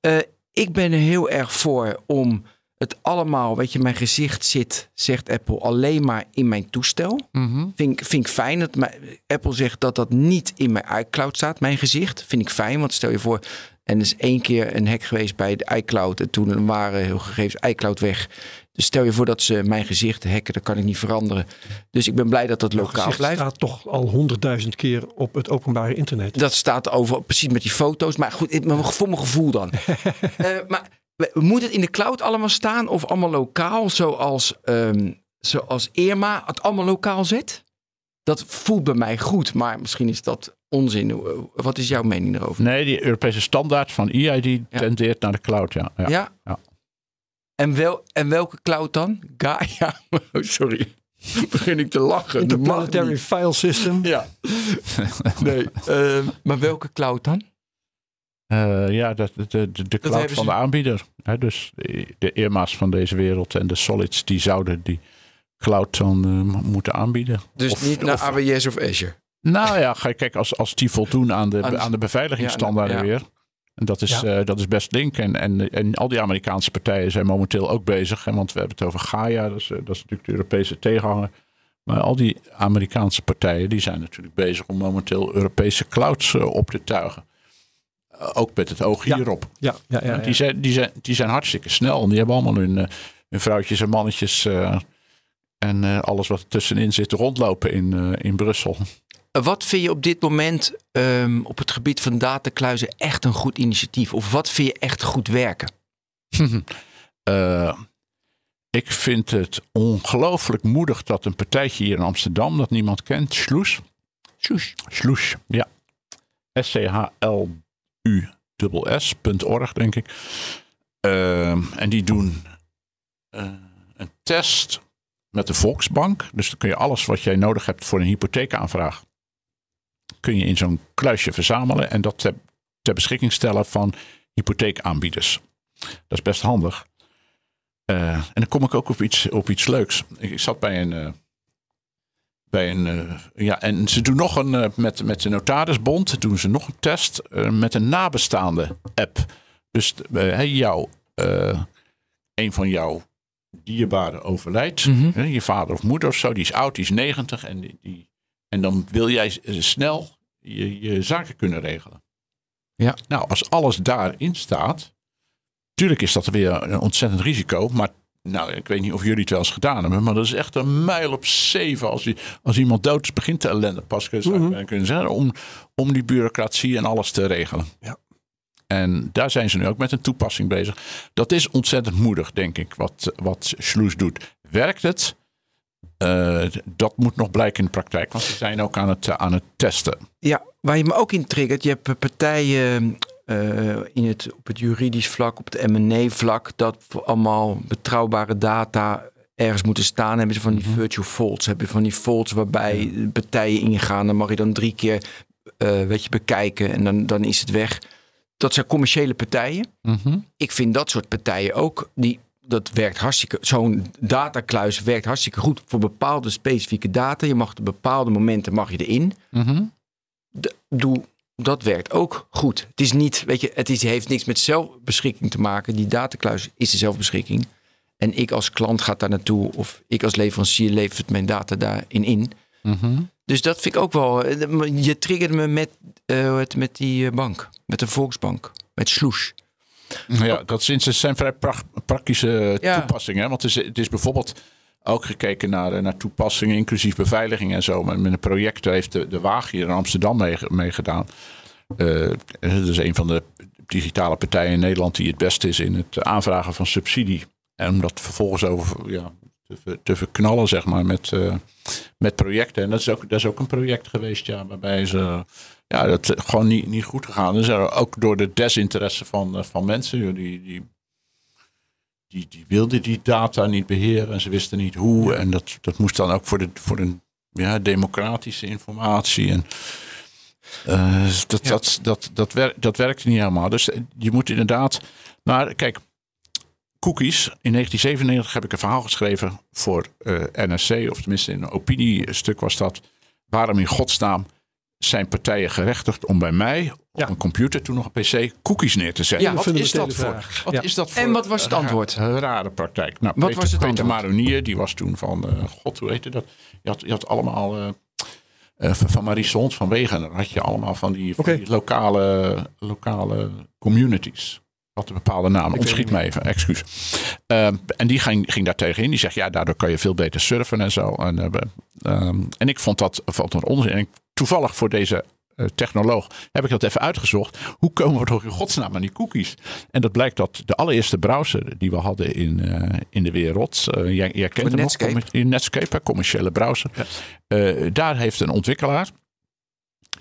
Eh, ik ben er heel erg voor om het allemaal, weet je, mijn gezicht zit, zegt Apple, alleen maar in mijn toestel. Mhm. Vind, ik- vind ik fijn dat mijn, Apple zegt dat dat niet in mijn iCloud staat, mijn gezicht. Vind ik fijn, want stel je voor, en er is één keer een hack geweest bij de iCloud en toen waren heel gegevens iCloud weg. Dus stel je voor dat ze mijn gezicht hacken, dat kan ik niet veranderen. Dus ik ben blij dat dat lokaal blijft. staat toch al honderdduizend keer op het openbare internet. Dat staat over, precies met die foto's. Maar goed, voor mijn gevoel dan. [laughs] Eh, maar moet het in de cloud allemaal staan of allemaal lokaal, zoals, ehm, zoals Irma het allemaal lokaal zet? Dat voelt bij mij goed, maar misschien is dat onzin. Eh, Wat is jouw mening daarover? Nee, die Europese standaard van EID tendeert naar de cloud, ja. ja. Ja? ja. En, wel, en welke cloud dan? Gaia? [laughs] Oh, sorry. [laughs] Begin ik te lachen. Interplanetary niet. File System. Ja. [laughs] Nee. eh, maar welke cloud dan? Eh, ja, de, de, de, de cloud van de aanbieder. Hè, dus de, Irma's van deze wereld en de Solids, die zouden die, cloud dan uh, moeten aanbieden. Dus Of- niet naar of- AWS of Azure. Nou ja, ga je kijken, als, als die voldoen aan de, Aan de- beveiligingsstandaarden Ja, ja. weer. En dat is, Ja. eh, dat is best link. En, en, en al die Amerikaanse partijen zijn momenteel ook bezig. Hè, want we hebben het over Gaia, dat is, eh, dat is natuurlijk de Europese tegenhanger. Maar al die Amerikaanse partijen die zijn natuurlijk bezig om momenteel Europese clouds eh, op te tuigen. Eh, ook met het oog hierop. Ja, ja, ja. Die, zijn, die, zijn, die zijn hartstikke snel. En die hebben allemaal hun, eh, hun vrouwtjes en mannetjes. eh, en eh, alles wat er tussenin zit rondlopen in, eh, in Brussel. Wat vind je op dit moment ehm, op het gebied van datakluizen echt een goed initiatief? Of wat vind je echt goed werken? [laughs] Eh, ik vind het ongelooflijk moedig dat een partijtje hier in Amsterdam, dat niemand kent, Sloes. Soes. Sloes, ja. S-C-H-L-U-S.org, denk ik. Ehm, en die doen eh, een test met de Volksbank. Dus dan kun je alles wat jij nodig hebt voor een hypotheekaanvraag, kun je in zo'n kluisje verzamelen en dat ter, beschikking stellen van hypotheekaanbieders. Dat is best handig. Eh, en dan kom ik ook op iets, op iets leuks. Ik, ik zat bij een. Bij een eh, ja, en ze doen nog een. eh, met, met de Notarisbond doen ze nog een test. eh, met een nabestaande app. Dus jou, een van jouw dierbaren overlijdt. Mhm. je vader of moeder of zo. Die is oud, die is 90. En, die, en dan wil jij snel je, je zaken kunnen regelen. Ja. Nou, als alles daarin staat. Tuurlijk is dat weer een ontzettend risico. Maar nou, ik weet niet of jullie het wel eens gedaan hebben. Maar dat is echt een mijl op zeven. Als, die, als iemand dood is, begint de ellende pas. Mhm. kunnen zeggen. Om, om die bureaucratie en alles te regelen. Ja. En daar zijn ze nu ook met een toepassing bezig. Dat is ontzettend moedig, denk ik, wat, wat Sloes doet. Werkt het? Eh, dat moet nog blijken in de praktijk. Want ze zijn ook aan het, eh, aan het testen. Ja, waar je me ook in triggert. Je hebt partijen eh, in het, op het juridisch vlak, op het M&A-vlak, dat voor allemaal betrouwbare data ergens moeten staan. Hebben ze van die virtual vaults. Heb je van die vaults waarbij partijen ingaan. Dan mag je dan drie keer eh, weet je, bekijken en dan, dan is het weg. Dat zijn commerciële partijen. Ik vind dat soort partijen ook, die, dat werkt hartstikke, zo'n datakluis werkt hartstikke goed voor bepaalde specifieke data. Je mag op bepaalde momenten mag je erin. De- doe, dat werkt ook goed. Het is niet, weet je, het is, heeft niks met zelfbeschikking te maken. Die datakluis is de zelfbeschikking. En ik als klant ga daar naartoe of ik als leverancier levert mijn data daarin in. Dus dat vind ik ook wel. eh, Je triggerde me met, het, met die eh, bank, met de Volksbank, met Sloes. Ja, dat zijn, vrij praktische Ja. toepassingen. Want het is, het is bijvoorbeeld ook gekeken naar, eh, naar toepassingen, inclusief beveiliging en zo. Maar met een project heeft de, de Waag hier in Amsterdam mee, mee gedaan. Eh, dat is een van de digitale partijen in Nederland die het beste is in het aanvragen van subsidie. En om dat vervolgens over ja, te, te verknallen, zeg maar, met, eh, met projecten. En dat is, ook, dat is ook een project geweest, ja, waarbij ze. Ja, dat gewoon niet, niet goed gegaan. Dus ook door de desinteresse van, eh, van mensen. Die, die, die, die wilden die data niet beheren en ze wisten niet hoe. En dat, dat moest dan ook voor, de, voor een ja, democratische informatie. En, eh, dat, dat, dat, dat, wer, dat werkte niet helemaal. Dus eh, je moet inderdaad. Maar kijk, cookies. In 1997 heb ik een verhaal geschreven voor eh, NRC, of tenminste in een opiniestuk was dat. Waarom in godsnaam zijn partijen gerechtigd om bij mij op een computer, toen nog een PC, cookies neer te zetten? Ja, wat is dat voor? Wat Ja. is dat voor En wat was het antwoord? Rare praktijk. Nou, Wat Peter, was het Peter? Maronier, die was toen van, eh, god, hoe heette dat? Je had, je had allemaal, eh, eh, van Marie Hond van Wegener, had je allemaal van die, van die lokale, lokale communities. Had een bepaalde naam. Ontschiet me even, excuus. Ehm, en die ging, ging daar tegenin. Die zegt, ja, daardoor kan je veel beter surfen en zo. En, eh, ehm, en ik vond dat, vond dat onzin. En ik, toevallig voor deze eh, technoloog heb ik dat even uitgezocht. Hoe komen we toch in godsnaam aan die cookies? En dat blijkt dat de allereerste browser die we hadden in, eh, in de wereld. eh, jij, jij kent hem Netscape. nog. In Netscape, een commerciële browser. Daar heeft een ontwikkelaar.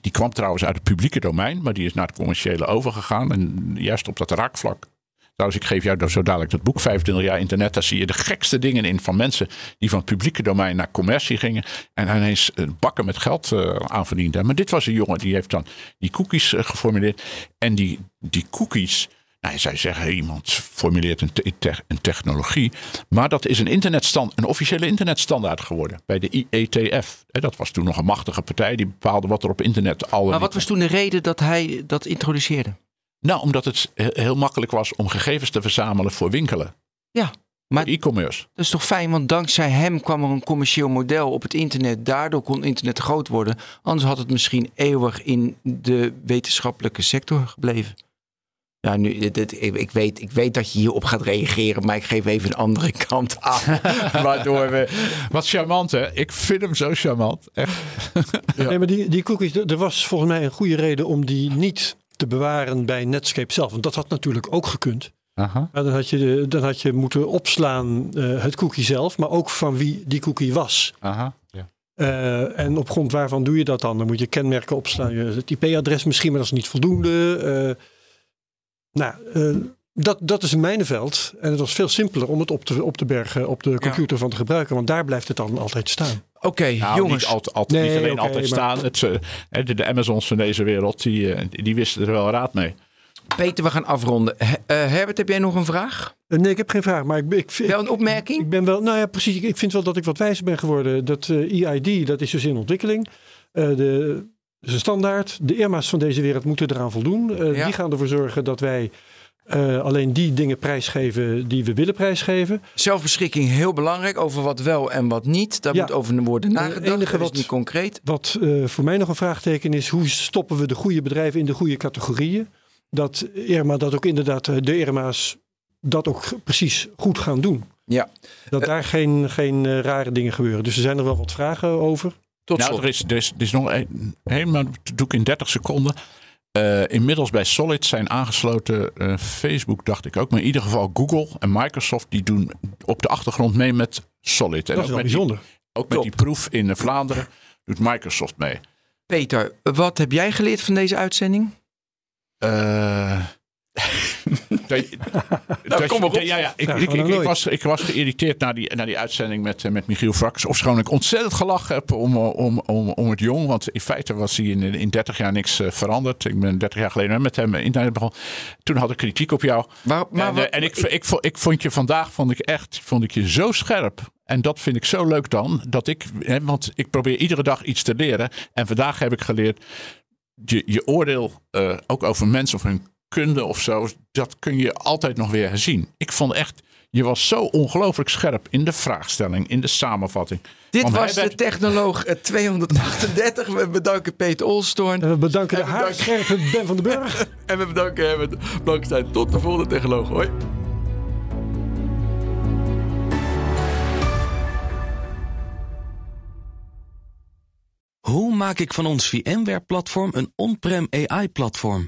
Die kwam trouwens uit het publieke domein, maar die is naar het commerciële overgegaan. En juist op dat raakvlak. Trouwens, ik geef jou zo dadelijk dat boek 25 jaar internet. Daar zie je de gekste dingen in van mensen die van het publieke domein naar commercie gingen. En ineens eh, bakken met geld eh aan verdienden. Maar dit was een jongen die heeft dan die cookies eh, geformuleerd. En die, die cookies, Nou, zou zeggen, iemand formuleert een, te- een technologie. Maar dat is een, internetstand, een officiële internetstandaard geworden. Bij de IETF. Dat was toen nog een machtige partij. Die bepaalde wat er op internet al. Maar wat was toen de reden dat hij dat introduceerde? Nou, omdat het he- heel makkelijk was om gegevens te verzamelen voor winkelen. Ja, maar Voor e-commerce. dat is toch fijn, want dankzij hem kwam er een commercieel model op het internet. Daardoor kon internet groot worden. Anders had het misschien eeuwig in de wetenschappelijke sector gebleven. Ja, nu, dit, dit- ik, weet, ik weet dat je hierop gaat reageren, maar ik geef even een andere [laughs] kant aan. [laughs] Waardoor we. Wat charmant, hè? Ik vind hem zo charmant. Echt. Nee, maar die, die cookies, er er was volgens mij een goede reden om die niet te bewaren bij Netscape zelf. Want dat had natuurlijk ook gekund. Aha. Maar dan had je, dan had je moeten opslaan eh, het cookie zelf, maar ook van wie die cookie was. Aha. Ja. Eh, en op grond waarvan doe je dat dan? Dan moet je kenmerken opslaan. Je- Het IP-adres misschien, maar dat is niet voldoende. Eh, nou, dat, dat is een mijnenveld. En het was veel simpeler om het op te, op te bergen op de computer van de gebruiker. Want daar blijft het dan altijd staan. Oké, Nou, jongens. Niet, altijd, altijd, Nee, niet alleen altijd maar- staan. Het, eh, hè, de, de Amazons van deze wereld, die, eh, die wisten er wel raad mee. Peter, we gaan afronden. He- eh, Herbert, heb jij nog een vraag? Nee, ik heb geen vraag. Maar ik, ik, Wel een opmerking? ik ben wel, nou ja, precies. Ik, ik vind wel dat ik wat wijzer ben geworden. Dat eh, EID, dat is dus in ontwikkeling. Eh, de, de standaard, de Irma's van deze wereld moeten eraan voldoen. Eh, Ja. Die gaan ervoor zorgen dat wij eh, alleen die dingen prijsgeven die we willen prijsgeven. Zelfbeschikking heel belangrijk over wat wel en wat niet. Daar Ja. moet over worden nagedacht. enige dat is wat- niet concreet. Wat eh, voor mij nog een vraagteken is, hoe stoppen we de goede bedrijven in de goede categorieën? Dat Irma dat ook inderdaad, eh, de Irma's dat ook precies goed gaan doen. Ja. Dat daar geen, geen rare dingen gebeuren. Dus er zijn er wel wat vragen over. Tot nou, slot. er is, er, is, er is nog een, helemaal, dat doe ik in 30 seconden. Eh, inmiddels bij Solid zijn aangesloten eh, Facebook, dacht ik ook. Maar in ieder geval Google en Microsoft, die doen op de achtergrond mee met Solid. En Dat is ook wel met die- bijzonder. ook met die proef in Vlaanderen doet Microsoft mee. Peter, wat heb jij geleerd van deze uitzending? Eh, dat- [laughs] dat- kom maar op. Ja, ja, ik, was, ik was geïrriteerd naar die, die uitzending met, eh, met Michiel Frakkers. Ofschoon ik ontzettend gelachen heb om, eh, om, om, om het jong. Want in feite was hij in, in 30 jaar niks eh, veranderd. Ik ben 30 jaar geleden met hem internet begonnen. Toen had ik kritiek op jou. Maar en wat- en ik, ik, vond- ik vond je vandaag vond ik echt vond ik je zo scherp. En dat vind ik zo leuk dan. Dat ik, hè, want ik probeer iedere dag iets te leren. En vandaag heb ik geleerd. Je, je oordeel ook over mensen of hun kunde of zo. Dat kun je altijd nog weer herzien. Ik vond echt. Je was zo ongelooflijk scherp in de vraagstelling, in de samenvatting. dit Want was de werd- Technoloog eh, 238. We bedanken Peter Olstorn. En we bedanken de En haarscherpe Ben van den Burg. [laughs] En we bedanken Herbert Blankenstein. Tot de volgende Technoloog. Hoi. Hoe maak ik van ons VMware-platform een on-prem AI-platform?